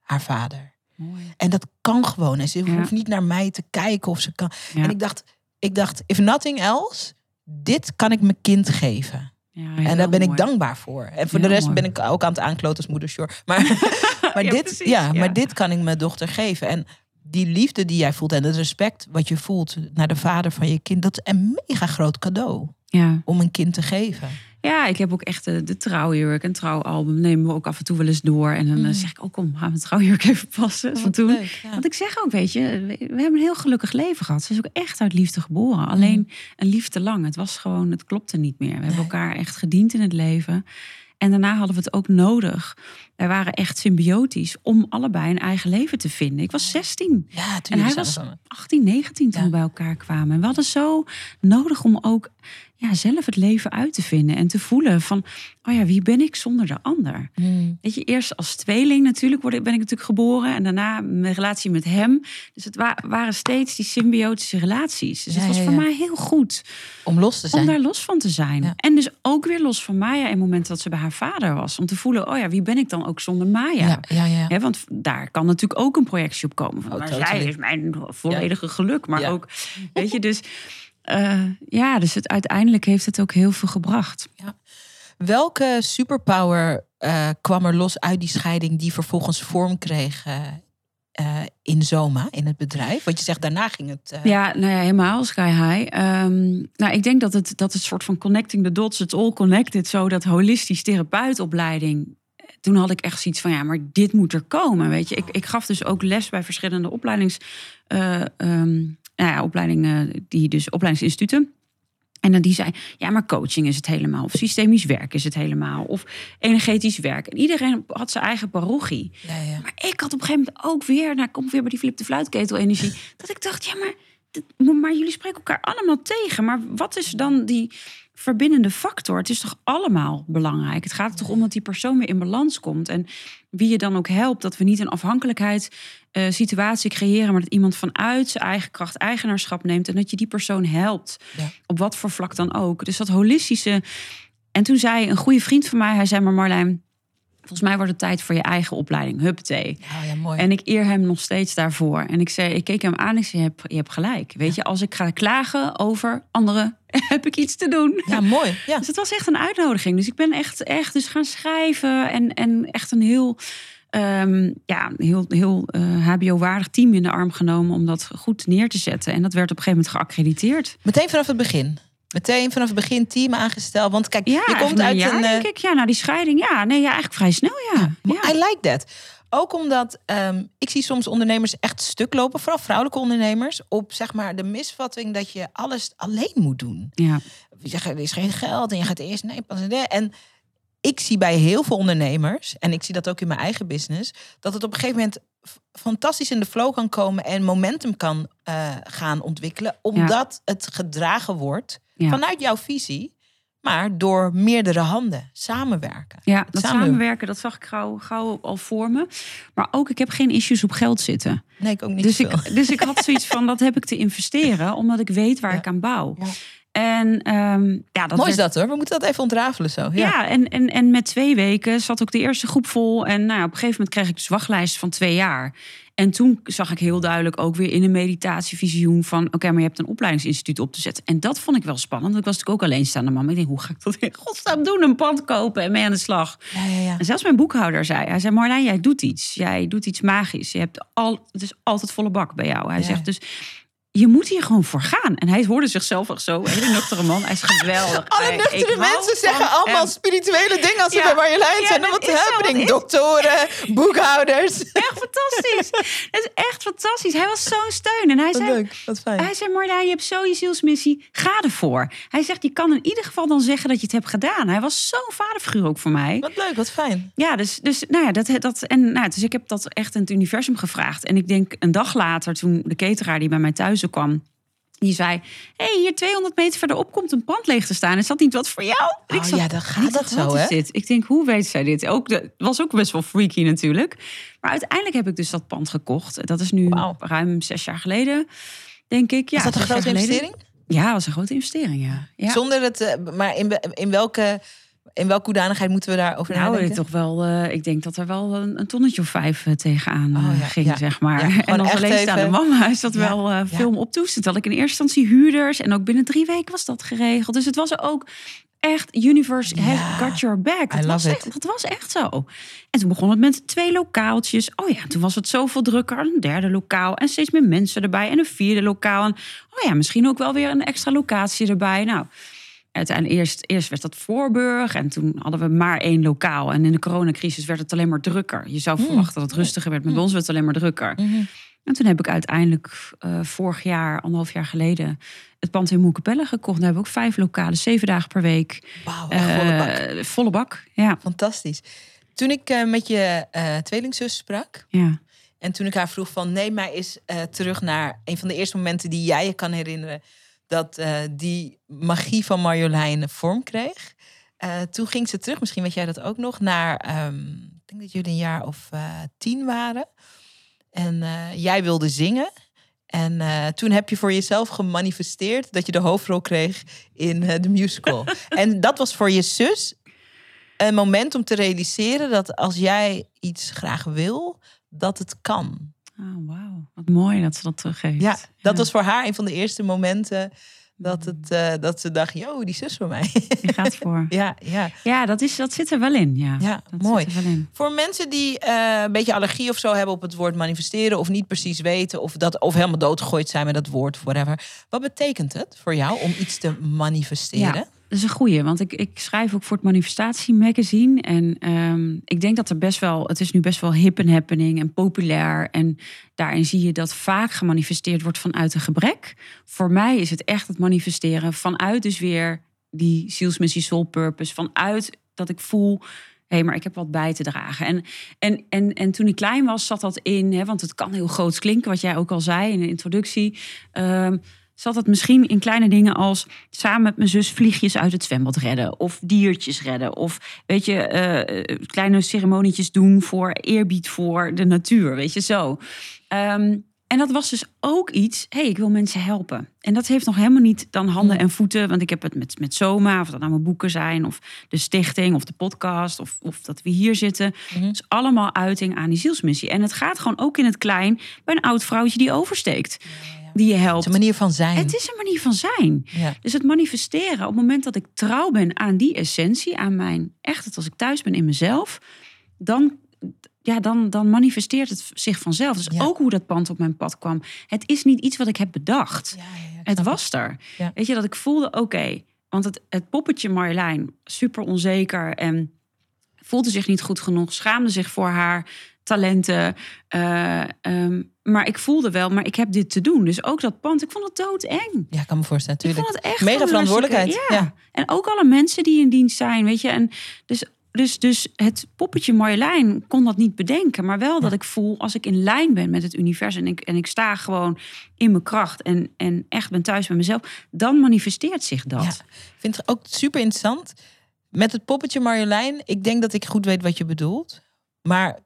haar vader. Mooi. En dat kan gewoon. En ze Ja. hoeft niet naar mij te kijken of ze kan. Ja. En ik dacht, ik dacht, if nothing else, dit kan ik mijn kind geven. Ja, En daar ben ik dankbaar voor. En voor de rest mooi. ben ik ook aan het aankloten als moeder Sure. Maar, maar, dit, precies, ja, ja. maar dit kan ik mijn dochter geven. En die liefde die jij voelt en het respect wat je voelt naar de vader van je kind, dat is een mega groot cadeau. Ja. om een kind te geven. Ja, ik heb ook echt de, de trouwjurk en trouwalbum nemen we ook af en toe wel eens door. En dan eh, Mm. zeg ik, oh kom, gaan we het trouwjurk even passen van Wat toen. leuk, ja. Want ik zeg ook, weet je, we, we hebben een heel gelukkig leven gehad. Ze is ook echt uit liefde geboren. Alleen een liefde lang. Het was gewoon, het klopte niet meer. We hebben elkaar echt gediend in het leven. En daarna hadden we het ook nodig. Wij waren echt symbiotisch om allebei een eigen leven te vinden. Ik was 16. Ja, En hij was samen 18, 19 toen Ja. we bij elkaar kwamen. En we hadden zo nodig om ook ja, zelf het leven uit te vinden. En te voelen van, oh ja, wie ben ik zonder de ander? kwamen. Mm. Weet je, eerst als tweeling natuurlijk word ik, ben ik natuurlijk geboren. En daarna mijn relatie met hem. Dus het wa- waren steeds die symbiotische relaties. Dus Ja, het was ja, voor ja. mij heel goed Om los te zijn. om daar los van te zijn. En dus ook weer los van Maya in het moment dat ze bij haar vader was. Om te voelen, oh ja, wie ben ik dan ook zonder Maya? ja, ja, ja. Hè, want daar kan natuurlijk ook een projectie op komen. Van, Oh, maar totally. zij is mijn volledige geluk. Maar ook, weet je, dus... eh, ja, dus het, uiteindelijk heeft het ook heel veel gebracht. Welke superpower eh, kwam er los uit die scheiding die vervolgens vorm kreeg eh, in Zoma, in het bedrijf? Want je zegt daarna ging het. Ja, nou ja, helemaal sky high. Ehm, nou, ik denk dat het, dat het soort van connecting the dots, het all connected, zo dat holistisch therapeutopleiding. Toen had ik echt zoiets van, ja, maar dit moet er komen, weet je. Ik, ik gaf dus ook les bij verschillende opleidings, eh, ehm, nou ja, opleidingen, die dus opleidingsinstituten. En dan die zei, ja, maar coaching is het helemaal. Of systemisch werk is het helemaal. Of energetisch werk. En iedereen had zijn eigen parochie. ja, ja. Maar ik had op een gegeven moment ook weer, nou, ik kom weer bij die flip de fluitketel energie, dat ik dacht, ja, maar, maar jullie spreken elkaar allemaal tegen. Maar wat is dan die verbindende factor? Het is toch allemaal belangrijk? Het gaat er toch om dat die persoon weer in balans komt. En wie je dan ook helpt, dat we niet een afhankelijkheid eh, situatie creëren, maar dat iemand vanuit zijn eigen kracht eigenaarschap neemt en dat je die persoon helpt. Ja. Op wat voor vlak dan ook. Dus dat holistische. En toen zei een goede vriend van mij, hij zei maar Marlijn, volgens mij wordt het tijd voor je eigen opleiding. Huppatee. Ja, ja, mooi. En ik eer hem nog steeds daarvoor. En ik, zei, ik keek hem aan en ik zei, je hebt, je hebt gelijk. Weet je, als ik ga klagen over anderen, heb ik iets te doen. Ja, mooi. Ja. Dus het was echt een uitnodiging. Dus ik ben echt, echt dus gaan schrijven en, en echt een heel, ehm, ja, heel, heel eh, HBO-waardig team in de arm genomen om dat goed neer te zetten. En dat werd op een gegeven moment geaccrediteerd. Meteen vanaf het begin. Meteen vanaf het begin team aangesteld. Want kijk, Ja, je komt uit een. eh, denk ik. Ja, na die scheiding. Ja, nee, ja, eigenlijk vrij snel, ja. ja. I like that. Ook omdat um, ik zie soms ondernemers echt stuk lopen, vooral vrouwelijke ondernemers, op zeg maar de misvatting dat je alles alleen moet doen. ja. Je zegt, er is geen geld en je gaat eerst nee, pas en ik zie bij heel veel ondernemers en ik zie dat ook in mijn eigen business, dat het op een gegeven moment fantastisch in de flow kan komen en momentum kan uh, gaan ontwikkelen, omdat ja. het gedragen wordt ja. vanuit jouw visie maar door meerdere handen samenwerken. Ja, dat samen... samenwerken, dat zag ik gauw, gauw al voor me. Maar ook, ik heb geen issues op geld zitten. Nee, ik ook niet. Dus, ik, dus ik had zoiets van, dat heb ik te investeren, omdat ik weet waar ja. ik aan bouw. Ja. En um, ja, dat Mooi is dat hoor. We moeten dat even ontrafelen zo. Ja, ja en, en, en met twee weken zat ook de eerste groep vol. En nou, op een gegeven moment kreeg ik dus wachtlijst van twee jaar. En toen zag ik heel duidelijk ook weer in een meditatievisioen van... oké, okay, maar je hebt een opleidingsinstituut op te zetten. En dat vond ik wel spannend, want ik was natuurlijk ook alleenstaande mama. Ik denk, hoe ga ik dat in godsnaam doen? Een pand kopen en mee aan de slag. Ja, ja, ja. En zelfs mijn boekhouder zei, hij zei, Marlijn, jij doet iets. Jij doet iets magisch. Je hebt al, het is altijd volle bak bij jou. Hij zegt dus, je moet hier gewoon voor gaan. En hij hoorde zichzelf echt zo, een hele nuchtere man. Hij is geweldig. Alle nuchtere mensen zeggen allemaal hem. spirituele dingen als ze ja, bij Marjolein ja, zijn. En wat happening. Doktoren, boekhouders. Echt fantastisch. Het is echt fantastisch. Hij was zo'n steun. En hij wat zei, leuk, wat fijn. Hij zei, Marjolein, je hebt zo je zielsmissie. Ga ervoor. Hij zegt, je kan in ieder geval dan zeggen dat je het hebt gedaan. Hij was zo'n vaderfiguur ook voor mij. Wat leuk, wat fijn. Ja, dus, dus, nou ja, dat, dat, en, nou, dus ik heb dat echt in het universum gevraagd. En ik denk een dag later, toen de cateraar die bij mij thuis kwam... Die zei: hey, hier 200 meter verderop komt een pand leeg te staan. Is dat niet wat voor jou? Oh, ik zat, ja, dan gaat dat zo, hè? Dit? Ik denk, hoe weet zij dit? Ook de, was ook best wel freaky natuurlijk. Maar uiteindelijk heb ik dus dat pand gekocht. Dat is nu wow. ruim zes jaar geleden, denk ik. Ja, was dat een grote investering? Ja, dat was een grote investering, ja. ja. Zonder het, maar in, in welke in welke hoedanigheid moeten we daarover nou, nadenken? toch wel, uh, ik denk dat er wel een, een tonnetje of vijf uh, tegenaan oh, ja, ging, ja, zeg maar. Ja, en als alleenstaande mama is dat wel uh, veel op toestand. Had ik in eerste instantie huurders en ook binnen drie weken was dat geregeld. Dus het was ook echt universe has got your back. Dat was, echt, dat was echt zo. En toen begon het met twee lokaaltjes. Oh ja, toen was het zoveel drukker. Een derde lokaal en steeds meer mensen erbij. En een vierde lokaal. En oh ja, misschien ook wel weer een extra locatie erbij. Nou... uiteindelijk eerst, eerst werd dat Voorburg en toen hadden we maar één lokaal. En in de coronacrisis werd het alleen maar drukker. Je zou Hmm. verwachten dat het rustiger werd, maar bij ons werd het alleen maar drukker. Mhm. En toen heb ik uiteindelijk eh, vorig jaar, anderhalf jaar geleden, het pand in Moerkapelle gekocht. Daar hebben we ook vijf lokalen, zeven dagen per week. Wauw, volle bak. Eh, volle bak, ja. Fantastisch. Toen ik eh, met je tweelingzus sprak... ja. en toen ik haar vroeg van... neem mij eens terug naar een van de eerste momenten... die jij je kan herinneren... dat eh, die magie van Marjolein vorm kreeg. Eh, toen ging ze terug, misschien weet jij dat ook nog... naar, ehm, ik denk dat jullie een jaar of eh, tien waren. En jij wilde zingen... En toen heb je voor jezelf gemanifesteerd dat je de hoofdrol kreeg in de musical. en dat was voor je zus een moment om te realiseren dat als jij iets graag wil, dat het kan. Oh, wauw. Wat mooi dat ze dat teruggeeft. Ja, dat was voor haar een van de eerste momenten dat, het, eh, dat ze dacht, yo, die zus van mij. Je gaat voor. ja, ja, Ja, dat, is, dat zit er wel in. Ja, ja dat mooi. Zit er wel in. Voor mensen die eh, een beetje allergie of zo hebben op het woord manifesteren, of niet precies weten, of, dat, of helemaal doodgegooid zijn met dat woord whatever. Wat betekent het voor jou om iets te manifesteren? Ja, dat is een goeie, want ik, ik schrijf ook voor het Manifestatie Magazine. En ehm, ik denk dat er best wel, het is nu best wel hip en happening en populair. En daarin zie je dat vaak gemanifesteerd wordt vanuit een gebrek. Voor mij is het echt het manifesteren vanuit dus weer die zielsmissie, soul purpose. Vanuit dat ik voel, hé, maar ik heb wat bij te dragen. En, en, en, en toen ik klein was, zat dat in, hè, want het kan heel groot klinken, wat jij ook al zei in de introductie. Ehm, zat het misschien in kleine dingen als samen met mijn zus vliegjes uit het zwembad redden. Of diertjes redden. Of weet je, eh, kleine ceremonietjes doen voor eerbied voor de natuur. Weet je, zo. Ehm, en dat was dus ook iets, hé, hey, ik wil mensen helpen. En dat heeft nog helemaal niet dan handen en voeten. Want ik heb het met, met Soma, of dat nou mijn boeken zijn... of de stichting, of de podcast, of, of dat we hier zitten. Het is allemaal uiting aan die zielsmissie. En het gaat gewoon ook in het klein bij een oud vrouwtje die oversteekt. Die je Het helpt. is een manier van zijn. Het is een manier van zijn. Ja. Dus het manifesteren, op het moment dat ik trouw ben aan die essentie, aan mijn echt, het als ik thuis ben in mezelf, dan, ja, dan, dan manifesteert het zich vanzelf. Dus Ja. ook hoe dat pand op mijn pad kwam. Het is niet iets wat ik heb bedacht. Ja, Het was er. Weet je, dat ik voelde, oké. want het, het poppetje Marjolein, super onzeker en voelde zich niet goed genoeg, schaamde zich voor haar talenten. eh, ehm, maar ik voelde wel, maar ik heb dit te doen. Dus ook dat pand, ik vond het doodeng. Ja, ik kan me voorstellen, Ik natuurlijk. vond het echt Mega verantwoordelijkheid, Ja. ja. En ook alle mensen die in dienst zijn, weet je. En dus, dus, dus het poppetje Marjolein kon dat niet bedenken. Maar wel dat ik voel, als ik in lijn ben met het universum... en ik, en ik sta gewoon in mijn kracht en, en echt ben thuis bij mezelf... dan manifesteert zich dat. Ja, ik vind het ook super interessant. Met het poppetje Marjolein, ik denk dat ik goed weet wat je bedoelt. Maar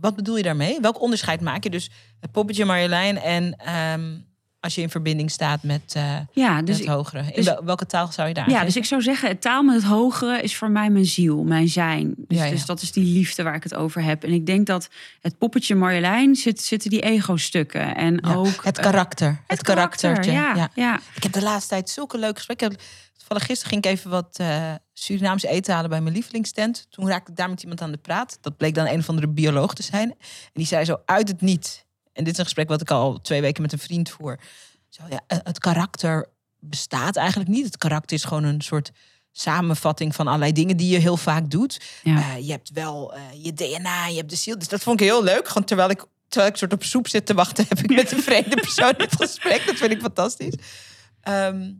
wat bedoel je daarmee? Welk onderscheid maak je? Dus het poppetje Marjolein en ehm, als je in verbinding staat met, eh, Ja, met dus het hogere. In dus- wel- welke taal zou je daar Ja, dus ik zou zeggen, het taal met het hogere is voor mij mijn ziel, mijn zijn. Dus, Ja, ja. dus dat is die liefde waar ik het over heb. En ik denk dat het poppetje Marjolein zit, zitten die ego-stukken. En Ja, ook het eh, karakter. Het, karaktertje. ja, ja. ja. Ik heb de laatste tijd zulke leuke gesprekken. Toevallig gisteren ging ik even wat eh Surinaamse eten halen bij mijn lievelingstent. Toen raakte ik daar met iemand aan de praat. Dat bleek dan een of andere bioloog te zijn. En die zei zo uit het niet. En dit is een gesprek wat ik al twee weken met een vriend voer. Zo, ja, eh, het karakter bestaat eigenlijk niet. Het karakter is gewoon een soort samenvatting van allerlei dingen die je heel vaak doet. Ja. Eh, je hebt wel eh, je DNA, je hebt de ziel. Dus dat vond ik heel leuk. Gewoon terwijl ik, terwijl ik soort op soep zit te wachten, heb ik met een vreemde persoon dit gesprek. Dat vind ik fantastisch. Ehm,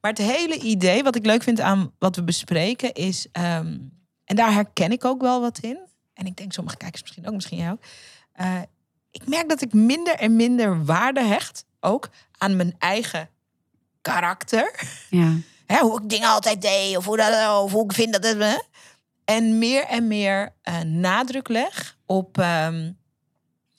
maar het hele idee, wat ik leuk vind aan wat we bespreken, is. ehm, en daar herken ik ook wel wat in. En ik denk sommige kijkers misschien ook, misschien jij ook. Eh, ik merk dat ik minder en minder waarde hecht, ook aan mijn eigen karakter ja. hè, hoe ik dingen altijd deed of hoe, dat, of hoe ik vind dat het. En meer en meer eh, nadruk leg op ehm,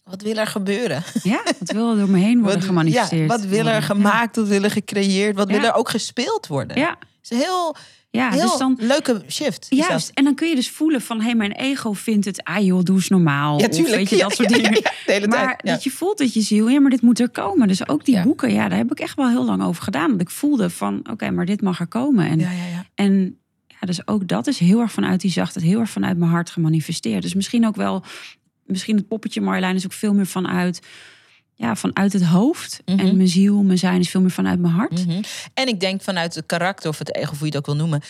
wat wil er gebeuren. Ja, wat wil er door me heen worden Wat, gemanifesteerd? ja, wat wil er gemaakt, wat wil er gecreëerd, wat wil er ook gespeeld worden. Ja, Het is heel, ja, heel dus dan... leuke shift. is Juist, en dan kun je dus voelen van... hé, hey, mijn ego vindt het... ah joh, doe eens normaal. Ja, Of tuurlijk. weet je, dat soort dingen. ja, de hele Maar tijd. Dat je voelt dat je ziel... ja, maar dit moet er komen. Dus ook die boeken, ja, daar heb ik echt wel heel lang over gedaan. Dat ik voelde van, oké, maar dit mag er komen. En, Ja, ja, ja. en ja, dus ook dat is heel erg vanuit die zachtheid... heel erg vanuit mijn hart gemanifesteerd. Dus misschien ook wel... misschien het poppetje Marjolein is ook veel meer vanuit... ja, vanuit het hoofd. Mhm. En mijn ziel, mijn zijn is veel meer vanuit mijn hart. Mhm. En ik denk vanuit het karakter of het ego, hoe je het ook wil noemen,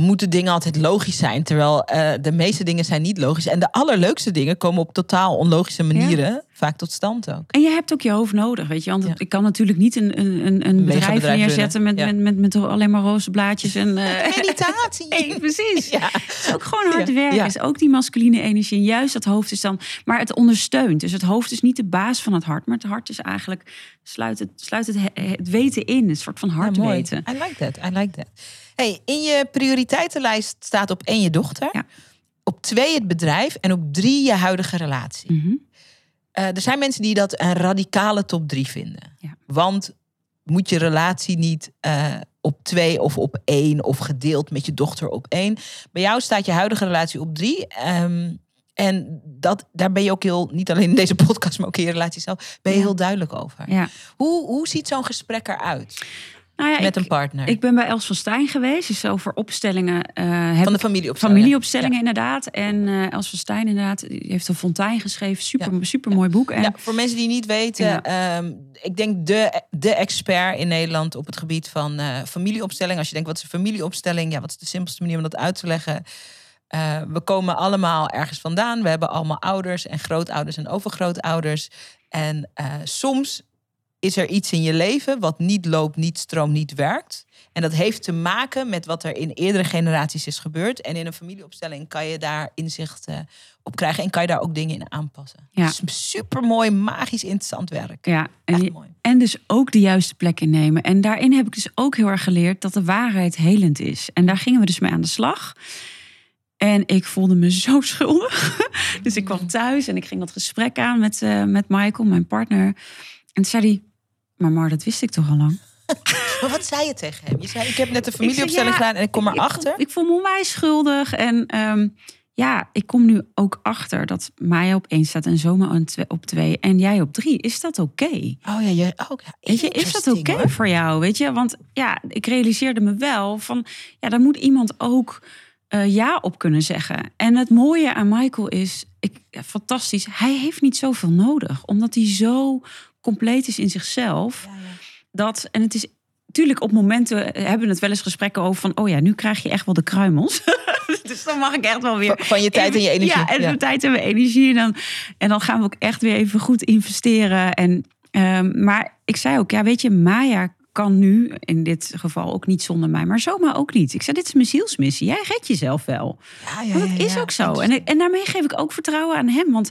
moeten dingen altijd logisch zijn. Terwijl eh, de meeste dingen zijn niet logisch. En de allerleukste dingen komen op totaal onlogische manieren vaak tot stand ook. En je hebt ook je hoofd nodig, weet je. Want Ja. ik kan natuurlijk niet een, een, een, een bedrijf, bedrijf neerzetten met, met, met, met alleen maar roze blaadjes. En, eh, Meditatie. Precies. Ja. Het is ook gewoon hard werken. is ook die masculine energie. En juist dat hoofd is dan... Maar het ondersteunt. Dus het hoofd is niet de baas van het hart. Maar het hart is eigenlijk... Sluit het, sluit het, het weten in. Een soort van hart Ja, mooi. weten. I like that. I like that. Hey, in je prioriteitenlijst staat op één je dochter. Ja. Op twee het bedrijf. En op drie je huidige relatie. Mhm. Eh, er zijn mensen die dat een radicale top drie vinden. Ja. Want moet je relatie niet eh, op twee of op één of gedeeld met je dochter op één. Bij jou staat je huidige relatie op drie. Ehm, en dat, daar ben je ook heel, niet alleen in deze podcast, maar ook in je relatie zelf, ben je Ja. heel duidelijk over. Ja. Hoe, hoe ziet zo'n gesprek eruit Nou ja, met ik, een partner? ik ben bij Els van Stijn geweest. Dus over opstellingen... eh van de ik- familieopstelling. Familieopstellingen inderdaad. En eh Els van Stijn inderdaad. Die heeft een fontein geschreven. Super, super mooi boek. En Ja, voor mensen die niet weten, ehm, ik denk de, de expert in Nederland op het gebied van eh, familieopstelling. Als je denkt, wat is een familieopstelling? Ja, wat is de simpelste manier om dat uit te leggen? We komen allemaal ergens vandaan. We hebben allemaal ouders en grootouders en overgrootouders. En eh, soms is er iets in je leven wat niet loopt, niet stroomt, niet werkt. En dat heeft te maken met wat er in eerdere generaties is gebeurd. En in een familieopstelling kan je daar inzicht eh, op krijgen en kan je daar ook dingen in aanpassen. Ja. Is super mooi, magisch, interessant werk. ja, en, je- mooi. en dus ook de juiste plek innemen. En daarin heb ik dus ook heel erg geleerd dat de waarheid helend is. En daar gingen we dus mee aan de slag. En ik voelde me zo schuldig. Dus ik kwam thuis en ik ging dat gesprek aan met, eh, met Michael, mijn partner. En toen zei hij, maar Mar, dat wist ik toch al lang? Maar wat zei je tegen hem? Je zei, ik heb net Ik familieopstelling ja, gedaan en ik kom erachter. Ik, ik voel me onwijs schuldig. En ehm, ja, ik kom nu ook achter dat Maya op één staat en Zoma op twee-. En jij op drie. Is dat oké? oh ja, je, oh, ja, Weet je, is dat oké voor jou? Weet je, want ja, ik realiseerde me wel van, ja, daar moet iemand ook eh, ja op kunnen zeggen. En het mooie aan Michael is, ik, fantastisch, hij heeft niet zoveel nodig, omdat hij zo compleet is in zichzelf. Ja, ja. Dat, en het is natuurlijk op momenten hebben we het wel eens gesprekken over van, oh ja, nu krijg je echt wel de kruimels. dus dan mag ik echt wel weer Van, je tijd en je energie. ja, en Ja. de tijd en mijn energie. En dan, en dan gaan we ook echt weer even goed investeren. En, ehm, maar ik zei ook, ja, weet je, Maya kan nu in dit geval ook niet zonder mij, maar zomaar ook niet. Ik zei, dit is mijn zielsmissie. Jij redt jezelf wel. Ja, ja, Want dat ja, is ja. ook zo. En, en daarmee geef ik ook vertrouwen aan hem, want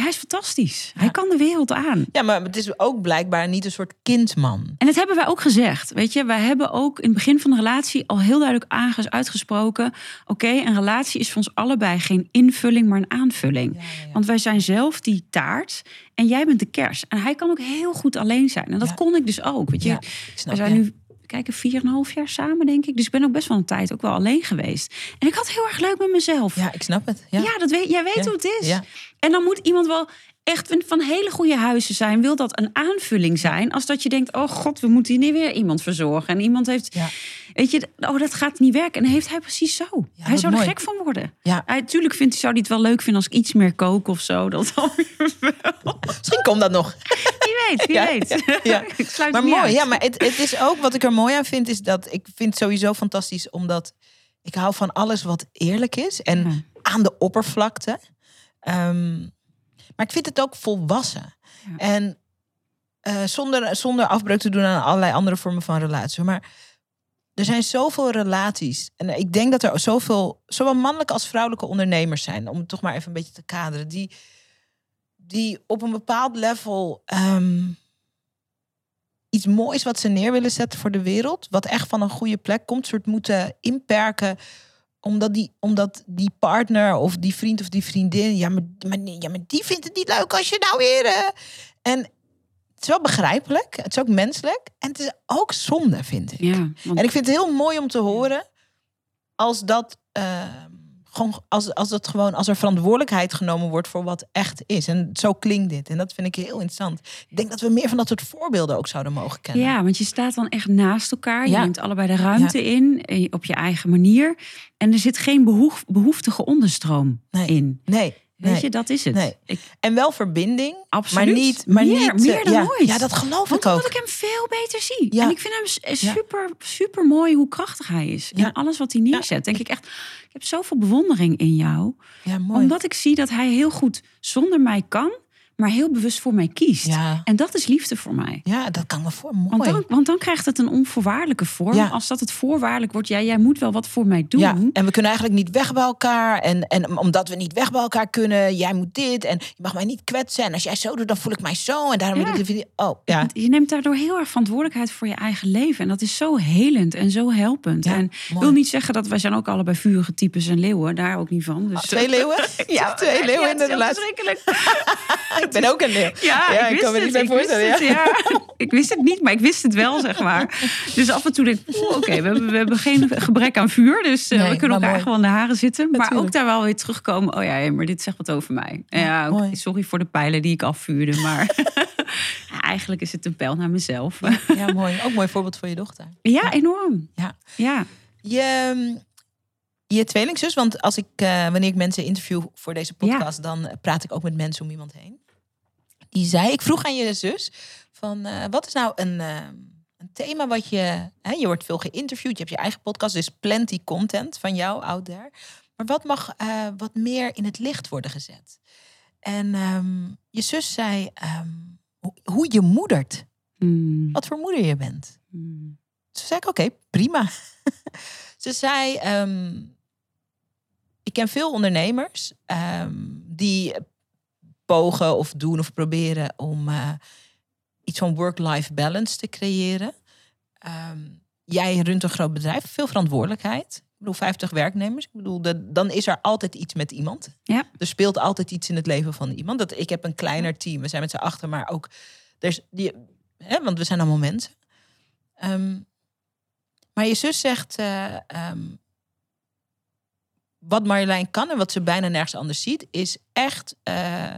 hij is fantastisch. Hij kan de wereld aan. Ja, maar het is ook blijkbaar niet een soort kindman. En dat hebben wij ook gezegd. Weet je, wij hebben ook in het begin van de relatie al heel duidelijk uitgesproken. Oké, een relatie is voor ons allebei geen invulling, maar een aanvulling. Ja, ja, ja. Want wij zijn zelf die taart en jij bent de kers. En hij kan ook heel goed alleen zijn. En dat kon ik dus ook. Weet je, we zijn nu kijken, 4,5 jaar samen, denk ik. Dus ik ben ook best wel een tijd ook wel alleen geweest. En ik had heel erg leuk met mezelf. Ja, ik snap het. Ja. Ja, dat weet, jij weet Ja. hoe het is. Ja. En dan moet iemand wel echt van- van hele goede huizen zijn. Wil dat een aanvulling zijn? Als dat je denkt, oh god, we moeten hier niet weer iemand verzorgen. En iemand heeft, Ja. weet je, oh dat gaat niet werken. En heeft hij precies zo. hij zou er gek van worden. Ja. Hij, tuurlijk vindt, hij- zou hij het wel leuk vinden als ik iets meer kook of zo. Dat wel. Misschien komt dat nog. Wie weet, wie Ja, weet. ja, ja. ik sluit Maar mooi, uit. ja, maar het, het is ook wat ik er mooi aan vind, is dat ik vind het sowieso fantastisch, omdat ik hou van alles wat eerlijk is en aan de oppervlakte. Ehm, maar ik vind het ook volwassen. Ja. En eh, zonder, zonder afbreuk te doen aan allerlei andere vormen van relatie. Maar er zijn zoveel relaties. En ik denk dat er zoveel, zowel mannelijke als vrouwelijke ondernemers zijn. Om het toch maar even een beetje te kaderen. Die, die op een bepaald level ehm, iets moois wat ze neer willen zetten voor de wereld. Wat echt van een goede plek komt. soort moeten inperken omdat die, omdat die partner of die vriend of die vriendin... Ja maar, maar, nee, ja, maar die vindt het niet leuk als je nou weer... eh, En het is wel begrijpelijk. Het is ook menselijk. En het is ook zonde, vind ik. Ja, want En ik vind het heel mooi om te horen als dat, eh, gewoon, als, als dat gewoon, als er verantwoordelijkheid genomen wordt voor wat echt is. En zo klinkt dit. En dat vind ik heel interessant. Ik denk dat we meer van dat soort voorbeelden ook zouden mogen kennen. Ja, want je staat dan echt naast elkaar. Je Ja. neemt allebei de ruimte in, eh, op je eigen manier. En er zit geen behoef, behoeftige onderstroom Nee. in. Nee, Weet Nee. je, dat is het. Nee. Ik, En wel verbinding, absoluut. maar niet... Maar meer, niet meer dan ja, ooit. Ja, dat geloof Want ik ook. omdat ik hem veel beter zie. Ja. En ik vind hem Ja. super, super mooi hoe krachtig hij is. Ja. En alles wat hij neerzet. Denk ik echt, ik heb zoveel bewondering in jou. Ja, mooi. Omdat ik zie dat hij heel goed zonder mij kan, maar heel bewust voor mij kiest. Ja. En dat is liefde voor mij. ja, dat kan me voor. Mooi. Want dan, want dan krijgt het een onvoorwaardelijke vorm. Ja. Als dat het voorwaardelijk wordt, ja, jij moet wel wat voor mij doen. Ja, en we kunnen eigenlijk niet weg bij elkaar. En, en omdat we niet weg bij elkaar kunnen, jij moet dit. En je mag mij niet kwetsen. En als jij zo doet, dan voel ik mij zo. En daarom Ja. wil ik de video. Oh, ja. Je neemt daardoor heel erg verantwoordelijkheid voor je eigen leven. En dat is zo helend en zo helpend. Ja, en ik mooi. wil niet zeggen dat wij zijn ook allebei vurige types en leeuwen. Daar ook niet van. Dus, Ah, Twee leeuwen? Ja, twee leeuwen in de relatie. Ik ben ook een leeuw. Ja, ik, ik wist kan me het, niet bij voorstellen. het, Ja. ja. Ik wist het niet, maar ik wist het wel, zeg maar. Dus af en toe denk ik, oké, we, hebben, we hebben geen gebrek aan vuur. Dus Nee, we kunnen elkaar mooi. gewoon in de haren zitten. Maar Natuurlijk. ook daar wel weer terugkomen. Oh ja, maar dit zegt wat over mij. Ja, sorry voor de pijlen die ik afvuurde. Maar eigenlijk is het een pijl naar mezelf. Ja, mooi. Ook mooi voorbeeld voor je dochter. Ja, enorm. Ja. Ja. Je, je tweelingzus, want als ik, eh, wanneer ik mensen interview voor deze podcast, dan praat ik ook met mensen om iemand heen. Die zei, ik vroeg aan je zus, van eh, wat is nou een, eh, een thema wat je, hè, je wordt veel geïnterviewd, je hebt je eigen podcast, dus plenty content van jou out there. Maar wat mag eh, wat meer in het licht worden gezet? En ehm, je zus zei, ehm, hoe, hoe je moedert, Mm. wat voor moeder je bent. Mm. Toen zei ik, oké, prima. Ze zei, ehm, ik ken veel ondernemers die pogen of doen of proberen om eh, iets van work-life balance te creëren. Ehm, jij runt een groot bedrijf, veel verantwoordelijkheid. Ik bedoel, 50 werknemers. Ik bedoel, dan is er altijd iets met iemand. Ja. Er speelt altijd iets in het leven van iemand. Dat, ik heb een kleiner team. We zijn met z'n achter, maar ook... Er is die, hè, want we zijn allemaal mensen. Ehm, maar je zus zegt... eh, ehm, wat Marjolein kan en wat ze bijna nergens anders ziet... is echt... eh,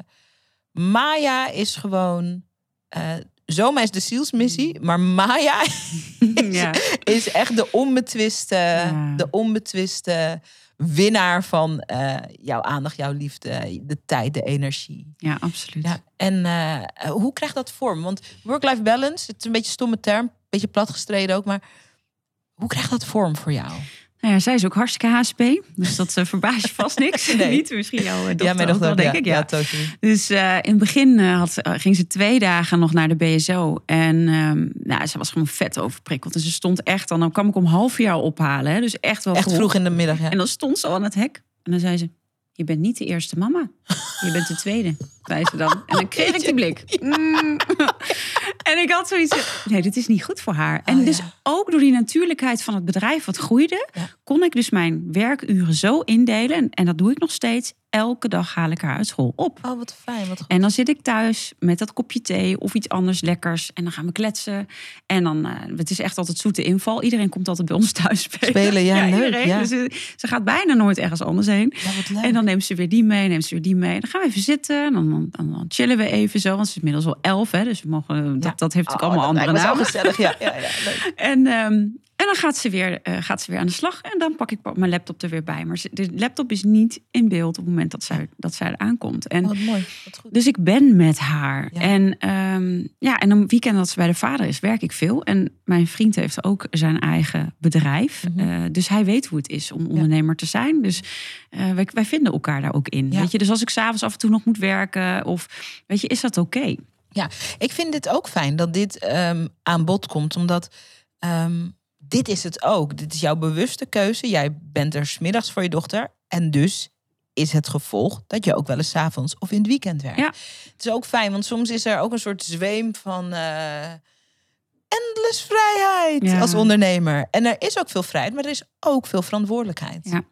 Maya is gewoon... eh Zoma is de zielsmissie, maar Maya ja. is echt de onbetwiste, Ja. de onbetwiste winnaar van eh, jouw aandacht, jouw liefde, de tijd, de energie. ja, absoluut. Ja, en eh, hoe krijgt dat vorm? Want work-life balance, het is een beetje een stomme term, een beetje platgestreden ook, maar hoe krijgt dat vorm voor jou? Nou ja, zij is ook hartstikke HSP. Dus dat uh, verbaast je vast niks. Nee. niet misschien jouw dochter ja, mijn dochter, denk ja, ik. Ja. ja. Dus eh, in het begin eh, had, eh, ging ze twee dagen nog naar de BSO. En ehm, nou, ze was gewoon vet overprikkeld. En ze stond echt, dan, dan kwam ik om half jaar ophalen. Hè, dus echt wel Echt vroeg in de middag, ja. En dan stond ze al aan het hek. En dan zei ze, je bent niet de eerste mama. Je bent de tweede, zei ze dan. En dan kreeg ik die blik. Mm. En ik had zoiets van, nee, dit is niet goed voor haar. En Oh, dus ja. ook door die natuurlijkheid van het bedrijf wat groeide... Ja. kon ik dus mijn werkuren zo indelen. En, dat doe ik nog steeds. Elke dag haal ik haar uit school op. Oh, wat fijn, wat goed. En dan zit ik thuis met dat kopje thee of iets anders lekkers. En dan gaan we kletsen. En dan, eh, het is echt altijd zoete inval. Iedereen komt altijd bij ons thuis spelen. Spelen, ja, leuk, iedereen. ja. Dus, eh, ze gaat bijna nooit ergens anders heen. Ja. En dan neemt ze weer die mee, neemt ze weer die mee. Dan gaan we even zitten. En dan, dan, dan, chillen we even zo. Want ze is inmiddels al elf. Hè, dus we mogen, eh, dat, heeft natuurlijk Oh, allemaal andere namen. gezellig, ja. ja, ja leuk. En, ehm, en dan gaat ze, weer, eh, gaat ze weer aan de slag. En dan pak ik mijn laptop er weer bij. Maar de laptop is niet in beeld op het moment dat zij, dat zij er aankomt. En Oh, wat mooi, wat goed. dus ik ben met haar. Ja. En, ehm, ja, en een weekend dat ze bij de vader is, werk ik veel. En mijn vriend heeft ook zijn eigen bedrijf. Mhm. Eh, dus hij weet hoe het is om ondernemer te zijn. Dus eh, wij, wij vinden elkaar daar ook in. Weet je? Dus als ik s'avonds af en toe nog moet werken, of weet je, is dat oké? Ja, ik vind dit ook fijn dat dit ehm, aan bod komt, omdat ehm, dit is het ook. Dit is jouw bewuste keuze. Jij bent er smiddags voor je dochter en dus is het gevolg dat je ook wel eens 's avonds of in het weekend werkt. Ja. Het is ook fijn, want soms is er ook een soort zweem van eh endless vrijheid Ja. als ondernemer. En er is ook veel vrijheid, maar er is ook veel verantwoordelijkheid. Ja.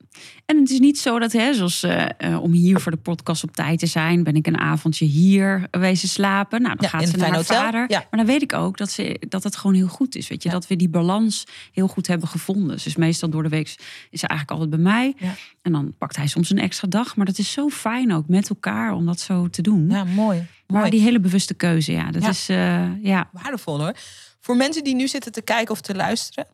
En het is niet zo dat, hè, zoals eh, eh, om hier voor de podcast op tijd te zijn, ben ik een avondje hier wezen slapen. Nou, dan Ja, gaat ze naar haar hotel. vader. Ja. Maar dan weet ik ook dat, ze, dat het gewoon heel goed is. Weet je, dat we die balans heel goed hebben gevonden. Dus meestal door de week is ze eigenlijk altijd bij mij. En dan pakt hij soms een extra dag. Maar dat is zo fijn ook met elkaar om dat zo te doen. Ja, mooi. maar mooi. die hele bewuste keuze, ja, dat is eh, ja. waardevol hoor. Voor mensen die nu zitten te kijken of te luisteren,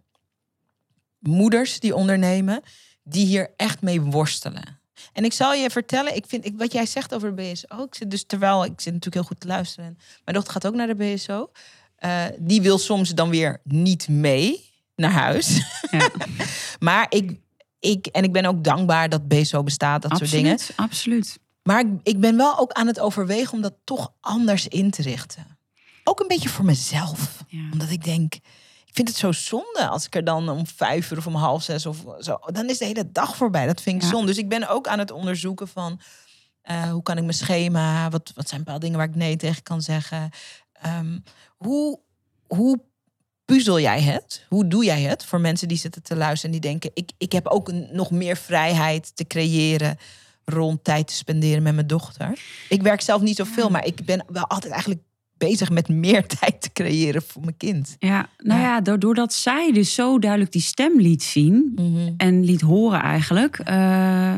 moeders die ondernemen, die hier echt mee worstelen. En ik zal je vertellen, ik vind ik, wat jij zegt over de BSO. Ik zit dus terwijl ik zit natuurlijk heel goed te luisteren. en Mijn dochter gaat ook naar de BSO. Eh, die wil soms dan weer niet mee naar huis. Ja. maar ik, ik, en ik ben ook dankbaar dat BSO bestaat, dat soort dingen. absoluut, absoluut. Maar ik, ik ben wel ook aan het overwegen om dat toch anders in te richten. Ook een beetje voor mezelf. Ja. Omdat ik denk, ik vind het zo zonde als ik er dan om vijf uur of om half zes of zo. Dan is de hele dag voorbij. Dat vind ik Ja. zonde. Dus ik ben ook aan het onderzoeken van eh, hoe kan ik mijn schema, wat, wat zijn bepaalde dingen waar ik nee tegen kan zeggen. Ehm, hoe, hoe puzzel jij het? Hoe doe jij het voor mensen die zitten te luisteren en die denken, ik, ik heb ook een, nog meer vrijheid te creëren rond tijd te spenderen met mijn dochter. Ik werk zelf niet zoveel, maar ik ben wel altijd eigenlijk bezig met meer tijd te creëren voor mijn kind. Ja, nou Ja. ja, do- doordat zij dus zo duidelijk die stem liet zien en liet horen eigenlijk, eh,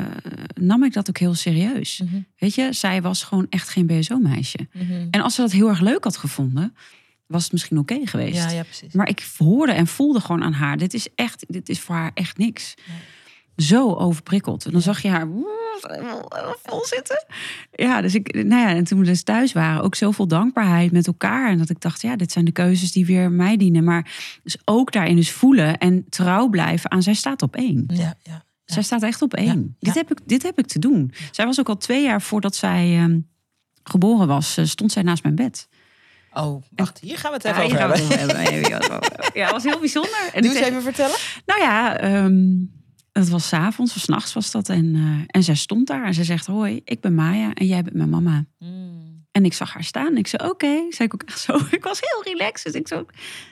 nam ik dat ook heel serieus. Mhm. Weet je, zij was gewoon echt geen BSO-meisje. En als ze dat heel erg leuk had gevonden, was het misschien oké geweest. Ja, ja, precies. Maar ik hoorde en voelde gewoon aan haar, dit is echt, dit is voor haar echt niks. Zo overprikkeld. En dan zag je haar vol zitten. Ja, dus ik, nou ja, en toen we dus thuis waren, ook zoveel dankbaarheid met elkaar. En dat ik dacht, ja, dit zijn de keuzes die weer mij dienen. Maar dus ook daarin dus voelen en trouw blijven aan, zij staat op één. Ja, ja. Zij staat echt op één. Ja, Dit, heb ik, dit heb ik te doen. Zij was ook al twee jaar voordat zij ehm, geboren was, eh, stond zij naast mijn bed. Oh, wacht, hier gaan we het even over hebben. het over hebben. Ja, dat was heel bijzonder. En Doe eens zeg- even vertellen. nou ja, ehm, het was 's avonds of 's nachts was dat. En, eh, en zij stond daar en ze zegt: Hoi, ik ben Maya en jij bent mijn mama. En ik zag haar staan. Ik zei: Oké. Zei ik ook echt zo. Ik was heel relaxed. Dus ik zo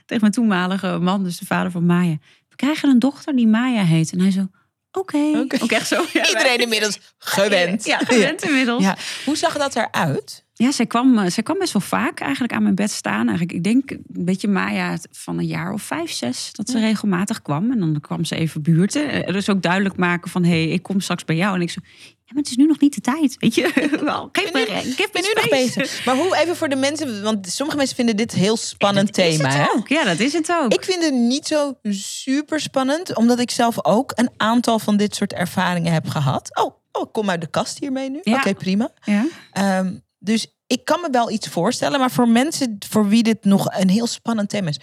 tegen mijn toenmalige man, dus de vader van Maya: We krijgen een dochter die Maya heet. En hij zo: Oké. Ook echt zo. Ja, Iedereen inmiddels gewend. Ja, gewend inmiddels. Ja. Hoe zag dat eruit? Ja, zij kwam, eh, zij kwam best wel vaak eigenlijk aan mijn bed staan. Eigenlijk, ik denk een beetje Maya van een jaar of vijf, zes, dat ze regelmatig kwam. En dan kwam ze even buurten. Eh, Dus ook duidelijk maken van, hé, hey, ik kom straks bij jou. En ik zo, ja, maar het is nu nog niet de tijd, weet je. Wel, Geef Ik ben me, nu- geef ben me nu nog bezig. Maar hoe even voor de mensen, want sommige mensen vinden dit een heel spannend Dat is thema. Hè? ook. Ja, dat is het ook. Ik vind het niet zo super spannend, omdat ik zelf ook een aantal van dit soort ervaringen heb gehad. Oh, oh ik kom uit de kast hiermee nu. Ja. Oké, prima. ja. Ehm, dus ik kan me wel iets voorstellen, maar voor mensen voor wie dit nog een heel spannend thema is.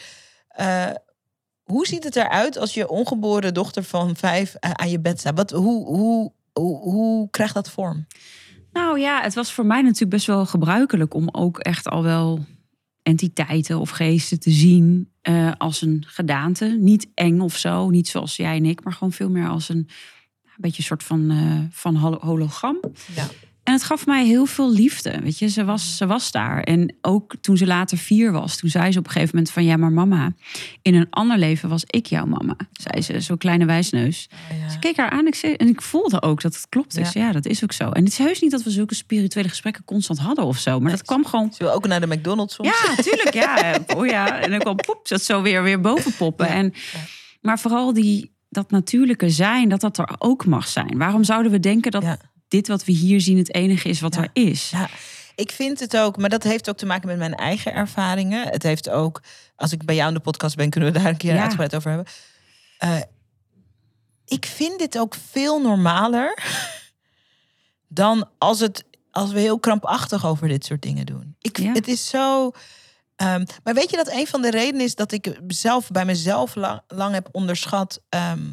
eh, hoe ziet het eruit als je ongeboren dochter van vijf eh, aan je bed staat? Wat, hoe, hoe, hoe, hoe krijgt dat vorm? Nou ja, het was voor mij natuurlijk best wel gebruikelijk om ook echt al wel entiteiten of geesten te zien eh, als een gedaante. Niet eng of zo, niet zoals jij en ik, maar gewoon veel meer als een, een beetje een soort van, eh, van holo- hologram. Ja. En het gaf mij heel veel liefde. Weet je, ze was, ze was daar. En ook toen ze later vier was, toen zei ze op een gegeven moment van ja, maar mama, in een ander leven was ik jouw mama. Zei ze, zo'n kleine wijsneus. ja. Ik keek haar aan ik zei, en ik voelde ook dat het klopt. Ik Ja. zei, ja, dat is ook zo. En het is heus niet dat we zulke spirituele gesprekken constant hadden of zo. Maar dat kwam gewoon... Ze wil ook naar de McDonald's soms. Ja, tuurlijk, ja. Oh ja. En dan kwam poep, dat zo weer, weer boven poppen. Ja, En, maar vooral die, dat natuurlijke zijn, dat dat er ook mag zijn. Waarom zouden we denken dat Ja. Dit wat we hier zien het enige is wat Ja. er is? Ja, ik vind het ook, maar dat heeft ook te maken met mijn eigen ervaringen. Het heeft ook, als ik bij jou in de podcast ben, kunnen we daar een keer Ja. uitgebreid over hebben. Eh, ik vind dit ook veel normaler dan als, het, als we heel krampachtig over dit soort dingen doen. Ik, Ja. Het is zo. ehm, maar weet je dat een van de redenen is dat ik zelf bij mezelf lang, lang heb onderschat ehm,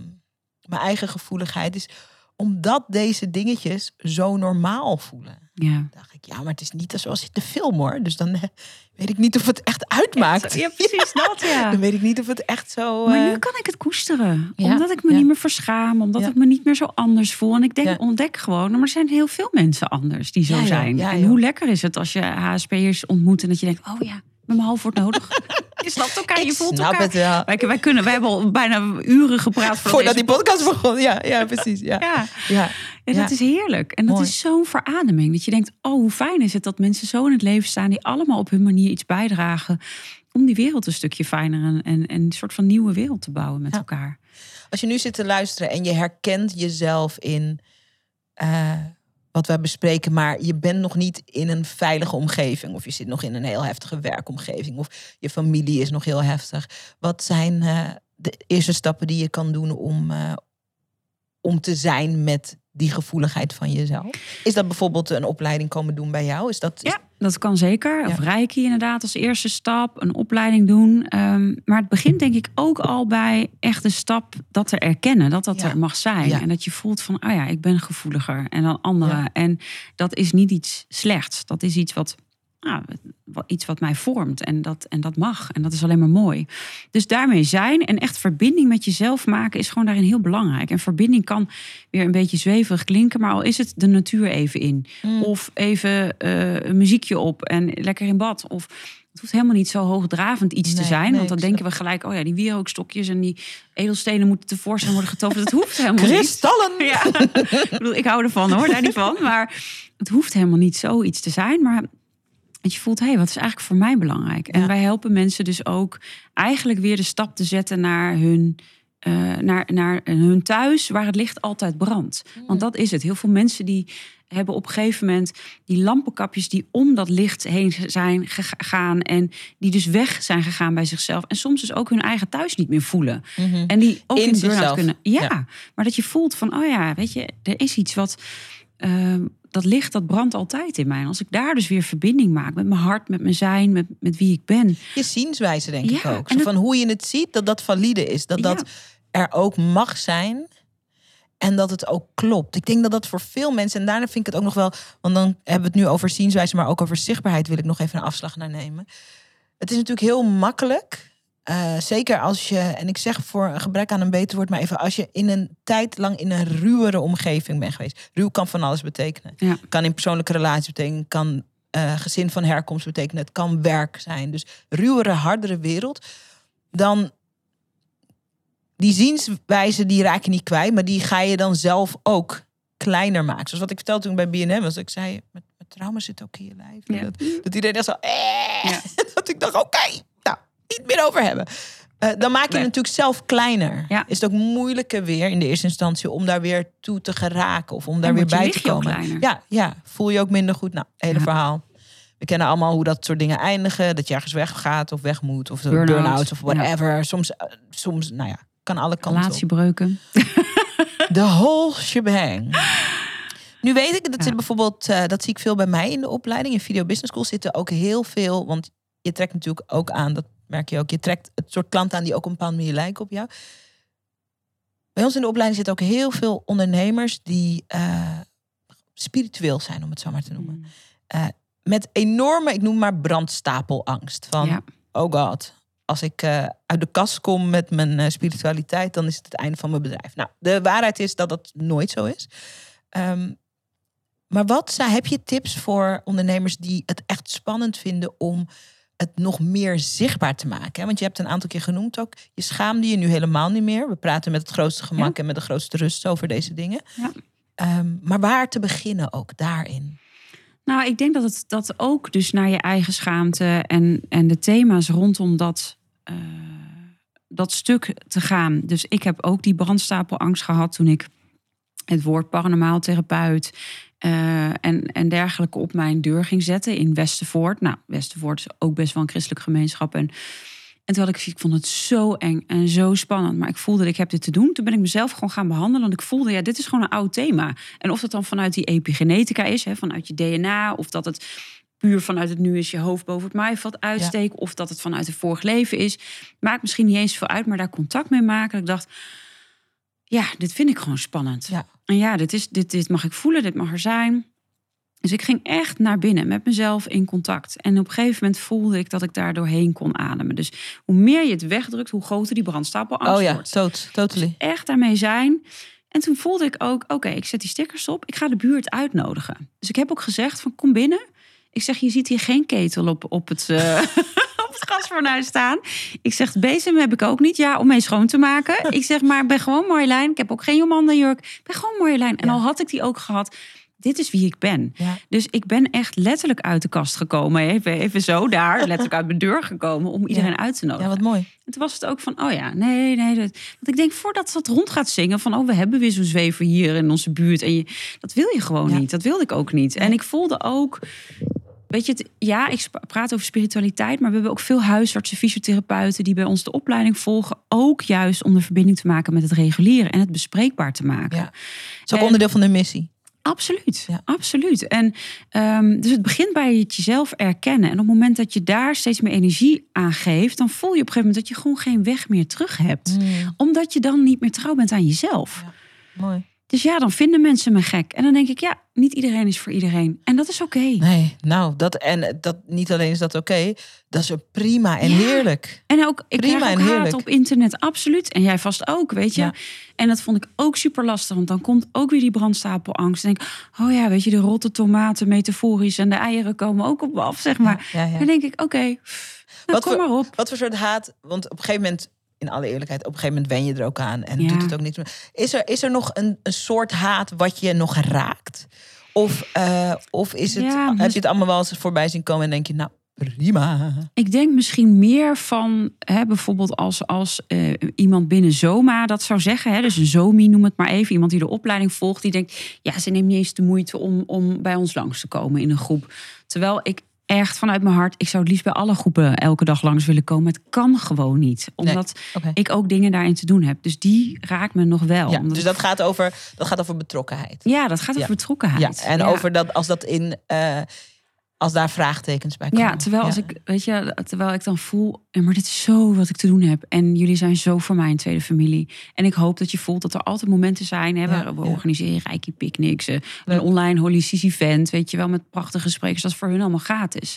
mijn eigen gevoeligheid is omdat deze dingetjes zo normaal voelen Ja. dacht ik, ja, maar het is niet zoals in de film hoor. Dus dan eh, weet ik niet of het echt uitmaakt. Ja, precies dat, ja. Dan weet ik niet of het echt zo. Maar eh, nu kan ik het koesteren. Ja, Omdat ik me ja. niet meer verschaam. Omdat ik me niet meer zo anders voel. En ik denk, ontdek gewoon. Maar er zijn heel veel mensen anders die zo zijn. En hoe lekker is het als je HSP'ers ontmoet. En dat je denkt, oh ja, met mijn half wordt nodig. je snapt elkaar, je voelt elkaar. het wel. Wij, wij kunnen, wij hebben al bijna uren gepraat voordat, die podcast begon. Ja, ja precies. Ja. Ja, Ja. en dat Ja. is heerlijk. En dat is zo'n verademing. Dat je denkt, oh hoe fijn is het dat mensen zo in het leven staan... die allemaal op hun manier iets bijdragen... om die wereld een stukje fijner en, en, en een soort van nieuwe wereld te bouwen met Ja. elkaar. Als je nu zit te luisteren en je herkent jezelf in eh, wat wij bespreken, maar je bent nog niet in een veilige omgeving. Of je zit nog in een heel heftige werkomgeving. Of je familie is nog heel heftig. Wat zijn eh, de eerste stappen die je kan doen om, eh, om te zijn met die gevoeligheid van jezelf? Is dat bijvoorbeeld een opleiding komen doen bij jou? Is dat, Ja, dat kan zeker. Ja. Of Reiki inderdaad als eerste stap, een opleiding doen. Ehm, maar het begint denk ik ook al bij echt de stap dat te erkennen, dat dat Ja. er mag zijn. Ja. En dat je voelt van, oh ja, ik ben gevoeliger en dan anderen. En dat is niet iets slechts. Dat is iets wat, nou, iets wat mij vormt en dat, en dat mag. En dat is alleen maar mooi. Dus daarmee zijn en echt verbinding met jezelf maken is gewoon daarin heel belangrijk. En verbinding kan weer een beetje zweverig klinken, maar al is het de natuur even in. Mm. Of even eh, een muziekje op en lekker in bad. Of het hoeft helemaal niet zo hoogdravend iets te zijn. nee, want dan denken we gelijk, oh ja, die wierookstokjes en die edelstenen moeten tevoorschijn worden getoverd. Dat hoeft helemaal niet. Kristallen! Ja, ik bedoel, ik hou ervan hoor, daar niet van. Maar het hoeft helemaal niet zoiets te zijn. Maar dat je voelt, hé, hey, wat is eigenlijk voor mij belangrijk? En Ja. wij helpen mensen dus ook eigenlijk weer de stap te zetten naar hun, eh, naar, naar hun thuis, waar het licht altijd brandt. Want dat is het. Heel veel mensen die hebben op een gegeven moment die lampenkapjes die om dat licht heen zijn gegaan en die dus weg zijn gegaan bij zichzelf en soms dus ook hun eigen thuis niet meer voelen. Mhm. En die ook In in, burn-out kunnen. Ja, Ja. maar dat je voelt van, oh ja, weet je, er is iets wat. ehm, dat licht, dat brandt altijd in mij. En als ik daar dus weer verbinding maak met mijn hart, met mijn zijn, met, met wie ik ben. Je zienswijze, denk ik ook. dat- van hoe je het ziet, dat dat valide is. Dat Ja. dat er ook mag zijn. En dat het ook klopt. Ik denk dat dat voor veel mensen... En daarna vind ik het ook nog wel... Want dan hebben we het nu over zienswijze... maar ook over zichtbaarheid wil ik nog even een afslag naar nemen. Het is natuurlijk heel makkelijk... eh, zeker als je, en ik zeg voor een gebrek aan een beter woord, maar even als je in een tijd lang in een ruwere omgeving bent geweest. Ruw kan van alles betekenen. Ja. Kan in persoonlijke relatie betekenen, kan eh, gezin van herkomst betekenen, het kan werk zijn. Dus ruwere, hardere wereld. Dan die zienswijze, die raak je niet kwijt, maar die ga je dan zelf ook kleiner maken. Zoals wat ik vertelde toen bij BNM was. Ik zei, met trauma zit ook in je lijf. Ja. Dat, dat iedereen echt zo, eh, Ja. dat ik dacht, oké, niet meer over hebben. Eh, dan maak je Nee. het natuurlijk zelf kleiner. Ja. Is het ook moeilijker weer in de eerste instantie om daar weer toe te geraken of om daar weer bij te komen. Ja, ja, voel je ook minder goed. Nou, hele Ja. verhaal. We kennen allemaal hoe dat soort dingen eindigen. Dat je ergens weggaat of weg moet. Of Burn-out. burn-out of Ja. whatever. Soms, eh, soms, nou ja, kan alle kanten. Relatiebreuken. De whole shebang. Nu weet ik, dat Ja. bijvoorbeeld, eh, dat zie ik veel bij mij in de opleiding. In Video Business School zitten ook heel veel, want je trekt natuurlijk ook aan, dat merk je ook, je trekt het soort klanten aan die ook op een bepaalde manier lijken op jou. Bij ons in de opleiding zitten ook heel veel ondernemers die eh, spiritueel zijn, om het zo maar te noemen. Met enorme, ik noem maar brandstapelangst. Van, Ja. oh god, als ik eh, uit de kast kom met mijn eh, spiritualiteit, dan is het het einde van mijn bedrijf. Nou, de waarheid is dat dat nooit zo is. Ehm, maar wat heb je tips voor ondernemers die het echt spannend vinden om het nog meer zichtbaar te maken? hè? Want je hebt een aantal keer genoemd ook, je schaamde je nu helemaal niet meer. We praten met het grootste gemak en met de grootste rust over deze dingen. Ja. Ehm, maar waar te beginnen ook daarin? Nou, ik denk dat het dat ook dus naar je eigen schaamte en, en de thema's rondom dat, eh, dat stuk te gaan. Dus ik heb ook die brandstapelangst gehad toen ik het woord paranormaal therapeut eh, en, en dergelijke op mijn deur ging zetten in Westervoort. Nou, Westervoort is ook best wel een christelijke gemeenschap. En, en toen had ik, ik vond het zo eng en zo spannend. Maar ik voelde dat ik heb dit te doen. Toen ben ik mezelf gewoon gaan behandelen. Want ik voelde, ja, dit is gewoon een oud thema. En of dat dan vanuit die epigenetica is, hè, vanuit je DNA, of dat het puur vanuit het nu is je hoofd boven het maaiveld uitsteken, of dat het vanuit het vorig leven is, maakt misschien niet eens veel uit, maar daar contact mee maken. Ik dacht, ja, dit vind ik gewoon spannend. Ja. En ja, dit, is, dit, dit mag ik voelen, dit mag er zijn. Dus ik ging echt naar binnen met mezelf in contact. En op een gegeven moment voelde ik dat ik daar doorheen kon ademen. Dus hoe meer je het wegdrukt, hoe groter die brandstapel angst oh ja, wordt. tot, totally. Echt daarmee zijn. En toen voelde ik ook, oké, ik zet die stickers op. Ik ga de buurt uitnodigen. Dus ik heb ook gezegd van, kom binnen. Ik zeg, je ziet hier geen ketel op, op het... het gasfornuis staan. Ik zeg, bezem heb ik ook niet. Ja, om mee schoon te maken. Ik zeg, maar ik ben gewoon Marjolein. Ik heb ook geen Jomanda-jurk. Ik ben gewoon Marjolein. En Ja. al had ik die ook gehad, dit is wie ik ben. Ja. Dus ik ben echt letterlijk uit de kast gekomen. Even, even zo daar, letterlijk uit mijn deur gekomen om iedereen uit te nodigen. ja, wat mooi. En toen was het ook van, oh ja, nee, nee. Dat, want ik denk, voordat ze dat rond gaat zingen... van, oh, we hebben weer zo'n zwever hier in onze buurt. En je, dat wil je gewoon Ja. niet. Dat wilde ik ook niet. En ik voelde ook... weet je, het, ja, ik praat over spiritualiteit, maar we hebben ook veel huisartsen, fysiotherapeuten die bij ons de opleiding volgen. Ook juist om de verbinding te maken met het reguliere en het bespreekbaar te maken. Ja. Dat is ook En- onderdeel van de missie. Absoluut, Ja. absoluut. En ehm, dus het begint bij het jezelf erkennen. En op het moment dat je daar steeds meer energie aan geeft, dan voel je op een gegeven moment dat je gewoon geen weg meer terug hebt. Omdat je dan niet meer trouw bent aan jezelf. Ja. Mooi. Dus ja, dan vinden mensen me gek. En dan denk ik, ja, niet iedereen is voor iedereen. En dat is oké. Nee, nou, dat, en dat, niet alleen is dat oké, dat is prima en Ja. heerlijk. En ook, ik Prima krijg en ook haat op internet, absoluut. En jij vast ook, weet je. Ja. En dat vond ik ook super lastig. Want dan komt ook weer die brandstapelangst. En denk ik, oh ja, weet je, de rotte tomaten metaforisch. En de eieren komen ook op me af, zeg maar. Ja. Dan denk ik, oké, nou, Wat kom voor- maar op. Wat voor soort haat? Want op een gegeven moment, in alle eerlijkheid, op een gegeven moment wen je er ook aan en Ja. doet het ook niks meer. Is er, is er nog een, een soort haat wat je nog raakt? Of, eh, of is het, Ja, heb je het allemaal wel eens voorbij zien komen en denk je, nou prima. Ik denk misschien meer van, hè, bijvoorbeeld als, als eh, iemand binnen Zoma dat zou zeggen. Hè, dus een Zomi noem het maar even. Iemand die de opleiding volgt. Die denkt, ja, ze neemt niet eens de moeite om, om bij ons langs te komen in een groep. Terwijl ik echt vanuit mijn hart, ik zou het liefst bij alle groepen elke dag langs willen komen. Het kan gewoon niet. Omdat ik ook dingen daarin te doen heb. Dus die raakt me nog wel. Ja, dus ik- dat gaat over, dat gaat over betrokkenheid. ja, dat gaat over Ja. betrokkenheid. Ja, en over dat als dat in eh, als daar vraagtekens bij komen. Ja, terwijl als ik, weet je, terwijl ik dan voel, maar dit is zo wat ik te doen heb. En jullie zijn zo voor mij een tweede familie. En ik hoop dat je voelt dat er altijd momenten zijn. Hè, Ja, we, we ja. organiseren rijke picknicks, een online holistisch event, weet je wel, met prachtige sprekers. Dat is voor hun allemaal gratis.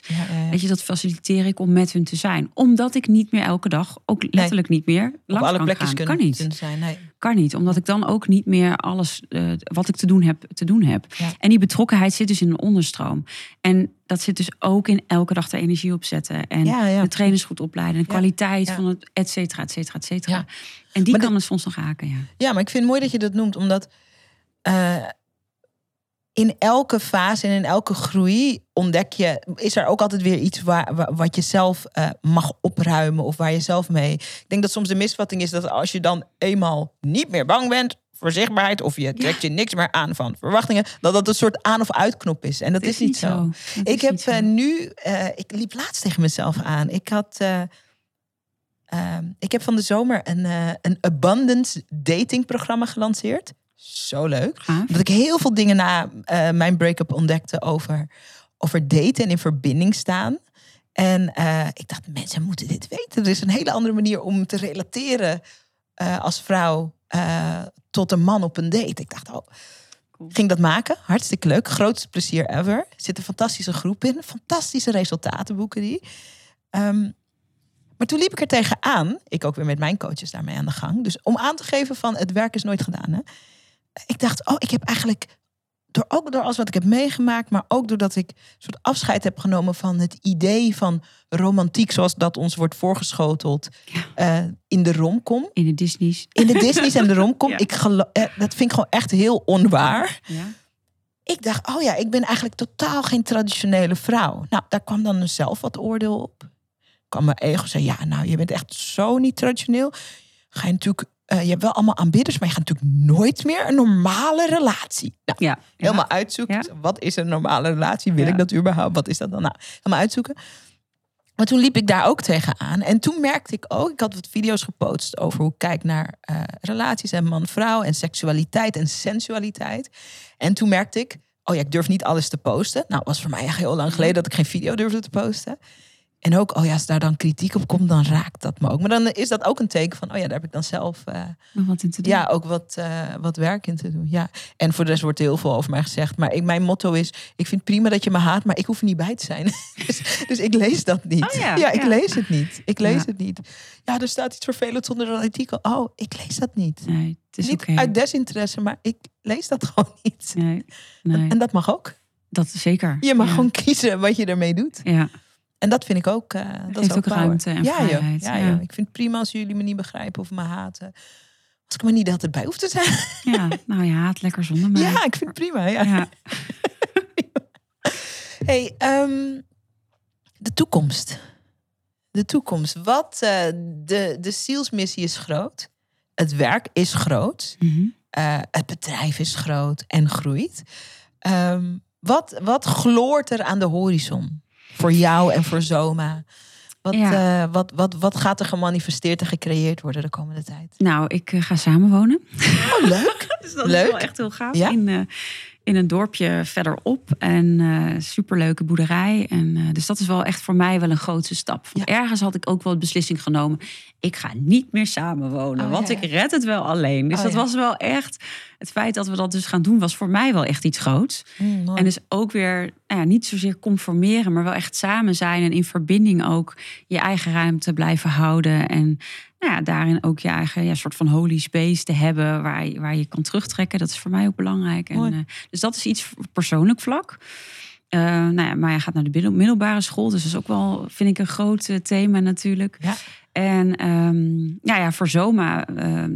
Weet je, dat faciliteer ik om met hun te zijn. Omdat ik niet meer elke dag, ook letterlijk niet meer, Op langs alle kan gaan. kunnen, kan niet. kunnen zijn. Nee. Kan niet, omdat ik dan ook niet meer alles eh, wat ik te doen heb, te doen heb. Ja. En die betrokkenheid zit dus in een onderstroom. En dat zit dus ook in elke dag de energie opzetten. En Ja, ja. de trainers goed opleiden. De kwaliteit van het et cetera, et cetera, et cetera. En die Maar kan het soms nog raken, ja. Ja, maar ik vind het mooi dat je dat noemt, omdat eh, in elke fase en in elke groei ontdek je, is er ook altijd weer iets waar, waar- wat je zelf eh, mag opruimen of waar je zelf mee. Ik denk dat soms de misvatting is dat als je dan eenmaal niet meer bang bent voor zichtbaarheid of je trekt je niks meer aan van verwachtingen, dat dat een soort aan- of uitknop is. En dat is, niet zo. Ik heb zo. eh, nu, eh, ik liep laatst tegen mezelf aan. Ik had, eh, ehm, ik heb van de zomer een, een abundance dating programma gelanceerd. Zo leuk. Gaaf. Dat ik heel veel dingen na eh, mijn break-up ontdekte over, over daten en in verbinding staan. En eh, ik dacht, mensen moeten dit weten. Er is een hele andere manier om te relateren eh, als vrouw tot een man op een date. Ik dacht, oh, ging dat maken. Hartstikke leuk. Grootste plezier ever. Er zit een fantastische groep in. Fantastische resultaten boeken die. Ehm, maar toen liep ik er tegenaan. Ik ook weer met mijn coaches daarmee aan de gang. Dus om aan te geven van het werk is nooit gedaan. Hè? Ik dacht, oh, ik heb eigenlijk... Door, ook door alles wat ik heb meegemaakt, maar ook doordat ik een soort afscheid heb genomen van het idee van romantiek, zoals dat ons wordt voorgeschoteld Ja. eh, in de romcom. In de Disney's. In de Disney's en de romcom. Ja. Ik gelo- eh, dat vind ik gewoon echt heel onwaar Ja. ik dacht, oh ja, ik ben eigenlijk totaal geen traditionele vrouw. Nou, daar kwam dan zelf wat oordeel op. kwam mijn ego zei, ja, nou, je bent echt zo niet traditioneel. Ga je natuurlijk, eh, je hebt wel allemaal aanbidders, maar je gaat natuurlijk nooit meer een normale relatie. Nou, Ja. helemaal uitzoeken. Ja. Wat is een normale relatie? Wil ik dat überhaupt? Wat is dat dan? Nou, helemaal uitzoeken. Maar toen liep ik daar ook tegenaan. En toen merkte ik ook, ik had wat video's gepost over hoe ik kijk naar eh, relaties en man-vrouw en seksualiteit en sensualiteit. En toen merkte ik, oh ja, ik durf niet alles te posten. Nou, was voor mij echt heel lang geleden dat ik geen video durfde te posten. En ook, oh ja, als daar dan kritiek op komt, dan raakt dat me ook. Maar dan is dat ook een teken van, oh ja, daar heb ik dan zelf eh, wat in te doen. ja, ook wat, eh, wat werk in te doen. Ja. En voor de rest wordt er heel veel over mij gezegd. Maar ik, mijn motto is: ik vind prima dat je me haat, maar ik hoef er niet bij te zijn. dus, dus ik lees dat niet. Oh ja, ik ja. lees het niet. Ik lees Ja. het niet. Ja, er staat iets vervelends onder een artikel. Oh, ik lees dat niet. Nee, het is niet uit desinteresse, maar ik lees dat gewoon niet. Nee, nee. En dat mag ook. dat is zeker. Je mag gewoon kiezen wat je ermee doet. Ja. En dat vind ik ook. eh dat is ook, ook ruimte en ja, joh. vrijheid, Ja, ja. joh. Ik vind het prima als jullie me niet begrijpen of me haten. Als ik maar niet altijd bij hoef te zijn. ja, nou ja, het lekker zonder mij. Ja, ik vind het prima. Ja. ja. Hey, ehm, de toekomst. De toekomst. Wat, eh, de, de zielsmissie is groot. Het werk is groot. Mhm. Eh, het bedrijf is groot en groeit. Ehm, wat, wat gloort er aan de horizon? Voor jou en voor Zoma. Wat, Ja. eh, wat, wat, wat gaat er gemanifesteerd en gecreëerd worden de komende tijd? Nou, ik eh, ga samenwonen. Oh, leuk. Dus dat Leuk. is wel echt heel gaaf. Ja? In, eh, in een dorpje verderop. En superleuke boerderij. En, dus dat is wel echt voor mij wel een grootste stap. Ergens had ik ook wel de beslissing genomen. Ik ga niet meer samenwonen. Oh, want ik red het wel alleen. Dus Oh, dat was wel echt... Het feit dat we dat dus gaan doen was voor mij wel echt iets groots. Mm. En dus ook weer nou ja, niet zozeer conformeren, maar wel echt samen zijn en in verbinding ook je eigen ruimte blijven houden. En nou ja, daarin ook je eigen ja, soort van holy space te hebben waar je, waar je kan terugtrekken. Dat is voor mij ook belangrijk. En, eh, dus dat is iets persoonlijk vlak. Eh, nou ja, maar hij gaat naar de middel- middelbare school, dus dat is ook wel, vind ik, een groot eh, thema natuurlijk. Ja. En ehm, nou ja, voor Zoma, ehm,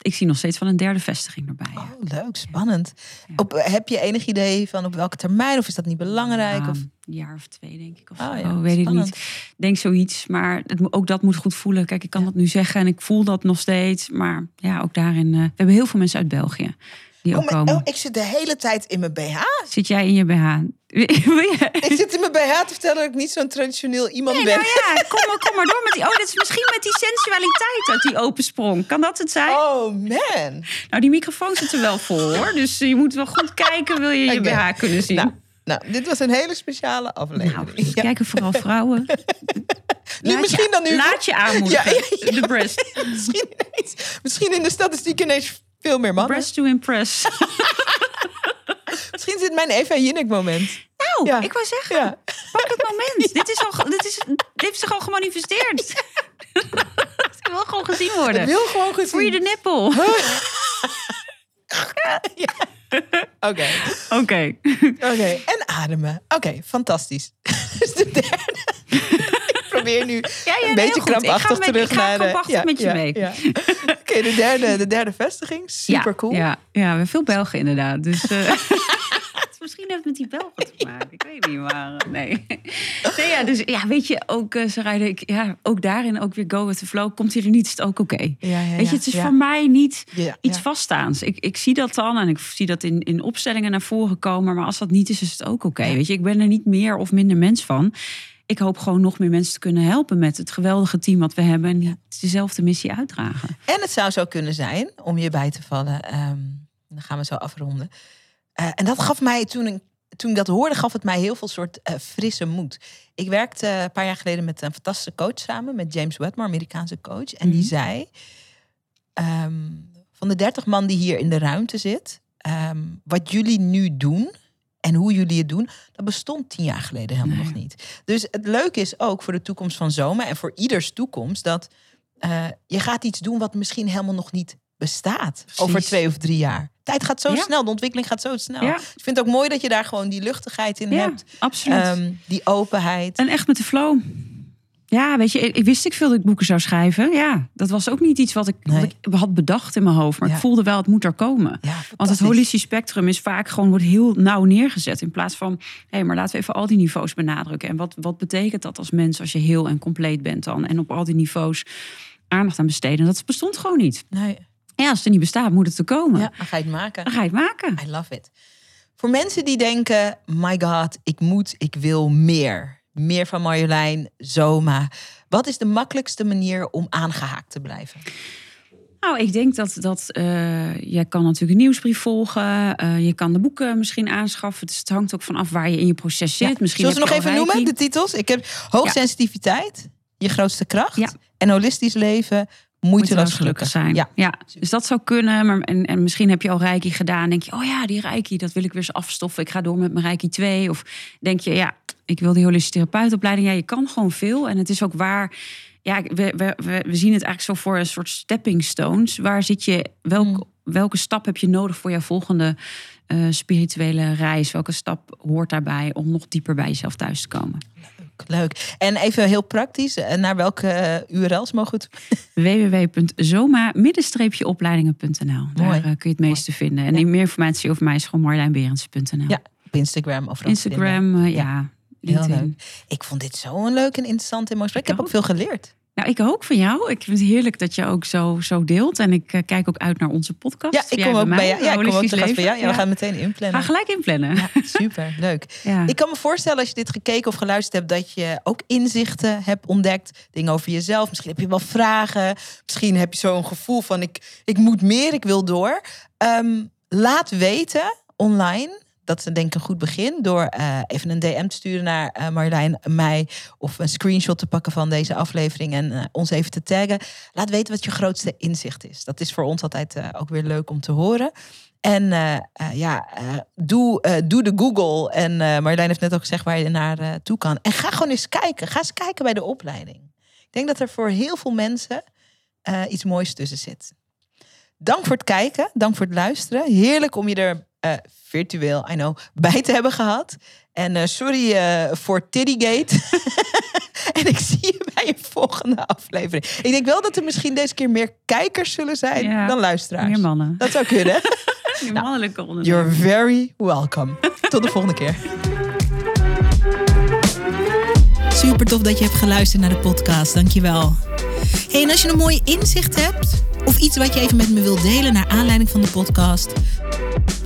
ik zie nog steeds wel een derde vestiging erbij. ja. Oh, leuk, spannend. Ja. Op, heb je enig idee van op welke termijn? Of is dat niet belangrijk? Ja, Of... Een jaar of twee, denk ik. Of Oh weet ik niet. Denk zoiets. Maar het, ook dat moet goed voelen. Kijk, ik kan dat nu zeggen en ik voel dat nog steeds. Maar ja, ook daarin. eh, we hebben heel veel mensen uit België die ook Oh, maar- komen. oh, ik zit de hele tijd in mijn BH. Zit jij in je BH? Ik zit in mijn BH te vertellen dat ik niet zo'n traditioneel iemand Nee, ben. nou ja, kom maar, kom maar door met die. Oh, dat is misschien met die sensualiteit uit die open sprong. Kan dat het zijn? Oh man. Nou, die microfoon zit er wel voor hoor. Dus je moet wel goed kijken, wil je je. BH kunnen zien. Nou, nou, dit was een hele speciale aflevering. Nou, dus Ja. kijken vooral vrouwen. Nu, Laat misschien je, dan nu. Laat je aanmoedigen. Ja, ja, ja. De breast. misschien, ineens, misschien in de statistiek ineens veel meer mannen. Breast to impress. Misschien zit mijn Eva Jinek moment. Nou, Ja. ik wou zeggen, Ja. pak het moment. Dit, is al, dit, is, dit heeft zich al gemanifesteerd. Het wil gewoon gezien Het worden. wil gewoon gezien. Je de nippel? Oké, Oké. oké. En ademen. Oké, fantastisch. dus de derde. Nu Ja, ja, een beetje krampachtig terug naar de... krampachtig met je ja, mee. ja. Oké, de, derde, de derde vestiging. Super ja, cool. Ja, ja, veel Belgen inderdaad. Dus, eh, misschien heeft het met die Belgen te maken. Ik weet niet, maar eh, nee. nee ja, dus ja, weet je, ook uh, Sarayde, ik, ja, ook daarin ook weer go with the flow. Komt hij er niet, is het ook oké. Ja, ja, Weet ja, je, het is ja. voor mij niet Ja, iets ja. vaststaans. Ik, ik zie dat dan en ik zie dat in, in opstellingen naar voren komen. Maar als dat niet is, is het ook oké. Weet je, ik ben er niet meer of minder mens van. Ik hoop gewoon nog meer mensen te kunnen helpen met het geweldige team wat we hebben. En die dezelfde missie uitdragen. En het zou zo kunnen zijn, om je bij te vallen, ehm, dan gaan we zo afronden. Eh, en dat gaf mij, toen toen ik dat hoorde, gaf het mij heel veel soort eh, frisse moed. Ik werkte een paar jaar geleden met een fantastische coach samen, met James Wedmore, Amerikaanse coach. En die Mhm. zei, ehm, van de 30 man die hier in de ruimte zit, ehm, wat jullie nu doen en hoe jullie het doen, dat bestond tien jaar geleden helemaal Nee. nog niet. Dus het leuke is ook voor de toekomst van Zoma en voor ieders toekomst dat eh, je gaat iets doen wat misschien helemaal nog niet bestaat over twee of drie jaar. Tijd gaat zo Ja. snel, de ontwikkeling gaat zo snel. Ja. Ik vind het ook mooi dat je daar gewoon die luchtigheid in Ja, hebt, absoluut. Ehm, die openheid. En echt met de flow. Ja, weet je, ik, ik wist ik veel dat ik boeken zou schrijven. Ja, dat was ook niet iets wat ik, Nee. wat ik had bedacht in mijn hoofd. Maar Ja. ik voelde wel, het moet er komen. Ja, Want het fantastisch. holistisch spectrum is vaak gewoon wordt heel nauw neergezet. In plaats van, hé, maar laten we even al die niveaus benadrukken. En wat, wat betekent dat als mens als je heel en compleet bent dan? En op al die niveaus aandacht aan besteden. Dat bestond gewoon niet. Nee, Ja, als het er niet bestaat, moet het er komen. ja, dan ga je het maken. Dan ga je het maken. I love it. Voor mensen die denken, my god, ik moet, ik wil meer. Meer van Marjolein, Zoma. Wat is de makkelijkste manier om aangehaakt te blijven? Nou, ik denk dat, dat eh, je kan natuurlijk een nieuwsbrief volgen. eh, je kan de boeken misschien aanschaffen. Dus het hangt ook vanaf waar je in je proces zit. Ja. Misschien Zullen we heb nog even noemen, de titels? Ik heb hoogsensitiviteit, je grootste kracht. Ja. En holistisch leven, moeiteloos gelukkig. zijn. Ja. Ja. dus dat zou kunnen. Maar, en, en misschien heb je al Reiki gedaan. Denk je, oh ja, die Reiki, dat wil ik weer eens afstoffen. Ik ga door met mijn Reiki 2. Of denk je, ja, ik wil die holistische therapeutopleiding. Ja, je kan gewoon veel. En het is ook waar. Ja, we, we, we, we zien het eigenlijk zo voor een soort stepping stones. Waar zit je, welk, Mm. welke stap heb je nodig voor jouw volgende eh, spirituele reis? Welke stap hoort daarbij om nog dieper bij jezelf thuis te komen? Leuk. En even heel praktisch, eh, naar welke eh, URL's mogen we het? www.zoma-opleidingen.nl. Daar Mooi. eh, kun je het meeste vinden. En meer informatie over mij is gewoon marjoleинberends.nl. Ja, op Instagram of Instagram, ja. Heel leuk. Ik vond dit zo'n leuk en interessant mooi gesprek. Ik heb Ik ook veel geleerd. Nou, ik ook van jou. Ik vind het heerlijk dat je ook zo, zo deelt. En ik uh, kijk ook uit naar onze podcast. Ja, ik kom ook bij jou. Ja, ik kom ook te gast bij jou. Ja, we gaan meteen inplannen. Ga gelijk inplannen. Ja, super, leuk. Ik kan me voorstellen als je dit gekeken of geluisterd hebt... dat je ook inzichten hebt ontdekt. Dingen over jezelf. Misschien heb je wel vragen. Misschien heb je zo'n gevoel van ik, ik moet meer, ik wil door. Um, laat weten online dat is denk ik een goed begin. Door uh, even een DM te sturen naar uh, Marjolein, mij. Of een screenshot te pakken van deze aflevering. En uh, ons even te taggen. Laat weten wat je grootste inzicht is. Dat is voor ons altijd ook weer leuk om te horen. En ja, doe, doe de Google. En Marjolein heeft net ook gezegd waar je naar toe kan. En ga gewoon eens kijken. Ga eens kijken bij de opleiding. Ik denk dat er voor heel veel mensen iets moois tussen zit. Dank voor het kijken. Dank voor het luisteren. Heerlijk om je er uh, virtueel, I know, bij te hebben gehad. En uh, sorry uh, voor Tiddygate. en ik zie je bij je volgende aflevering. Ik denk wel dat er misschien deze keer meer kijkers zullen zijn ja, dan luisteraars. Meer mannen. Dat zou kunnen. meer nou, mannelijke onderwerpen. You're very welcome. Tot de volgende keer. Super tof dat je hebt geluisterd naar de podcast. Dankjewel. Hey, en als je een mooie inzicht hebt of iets wat je even met me wilt delen naar aanleiding van de podcast,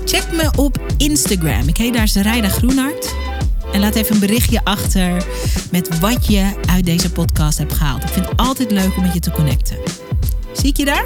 check me op Instagram. Ik heet daar Zerijda Groenhart. En laat even een berichtje achter met wat je uit deze podcast hebt gehaald. Ik vind het altijd leuk om met je te connecten. Zie ik je daar?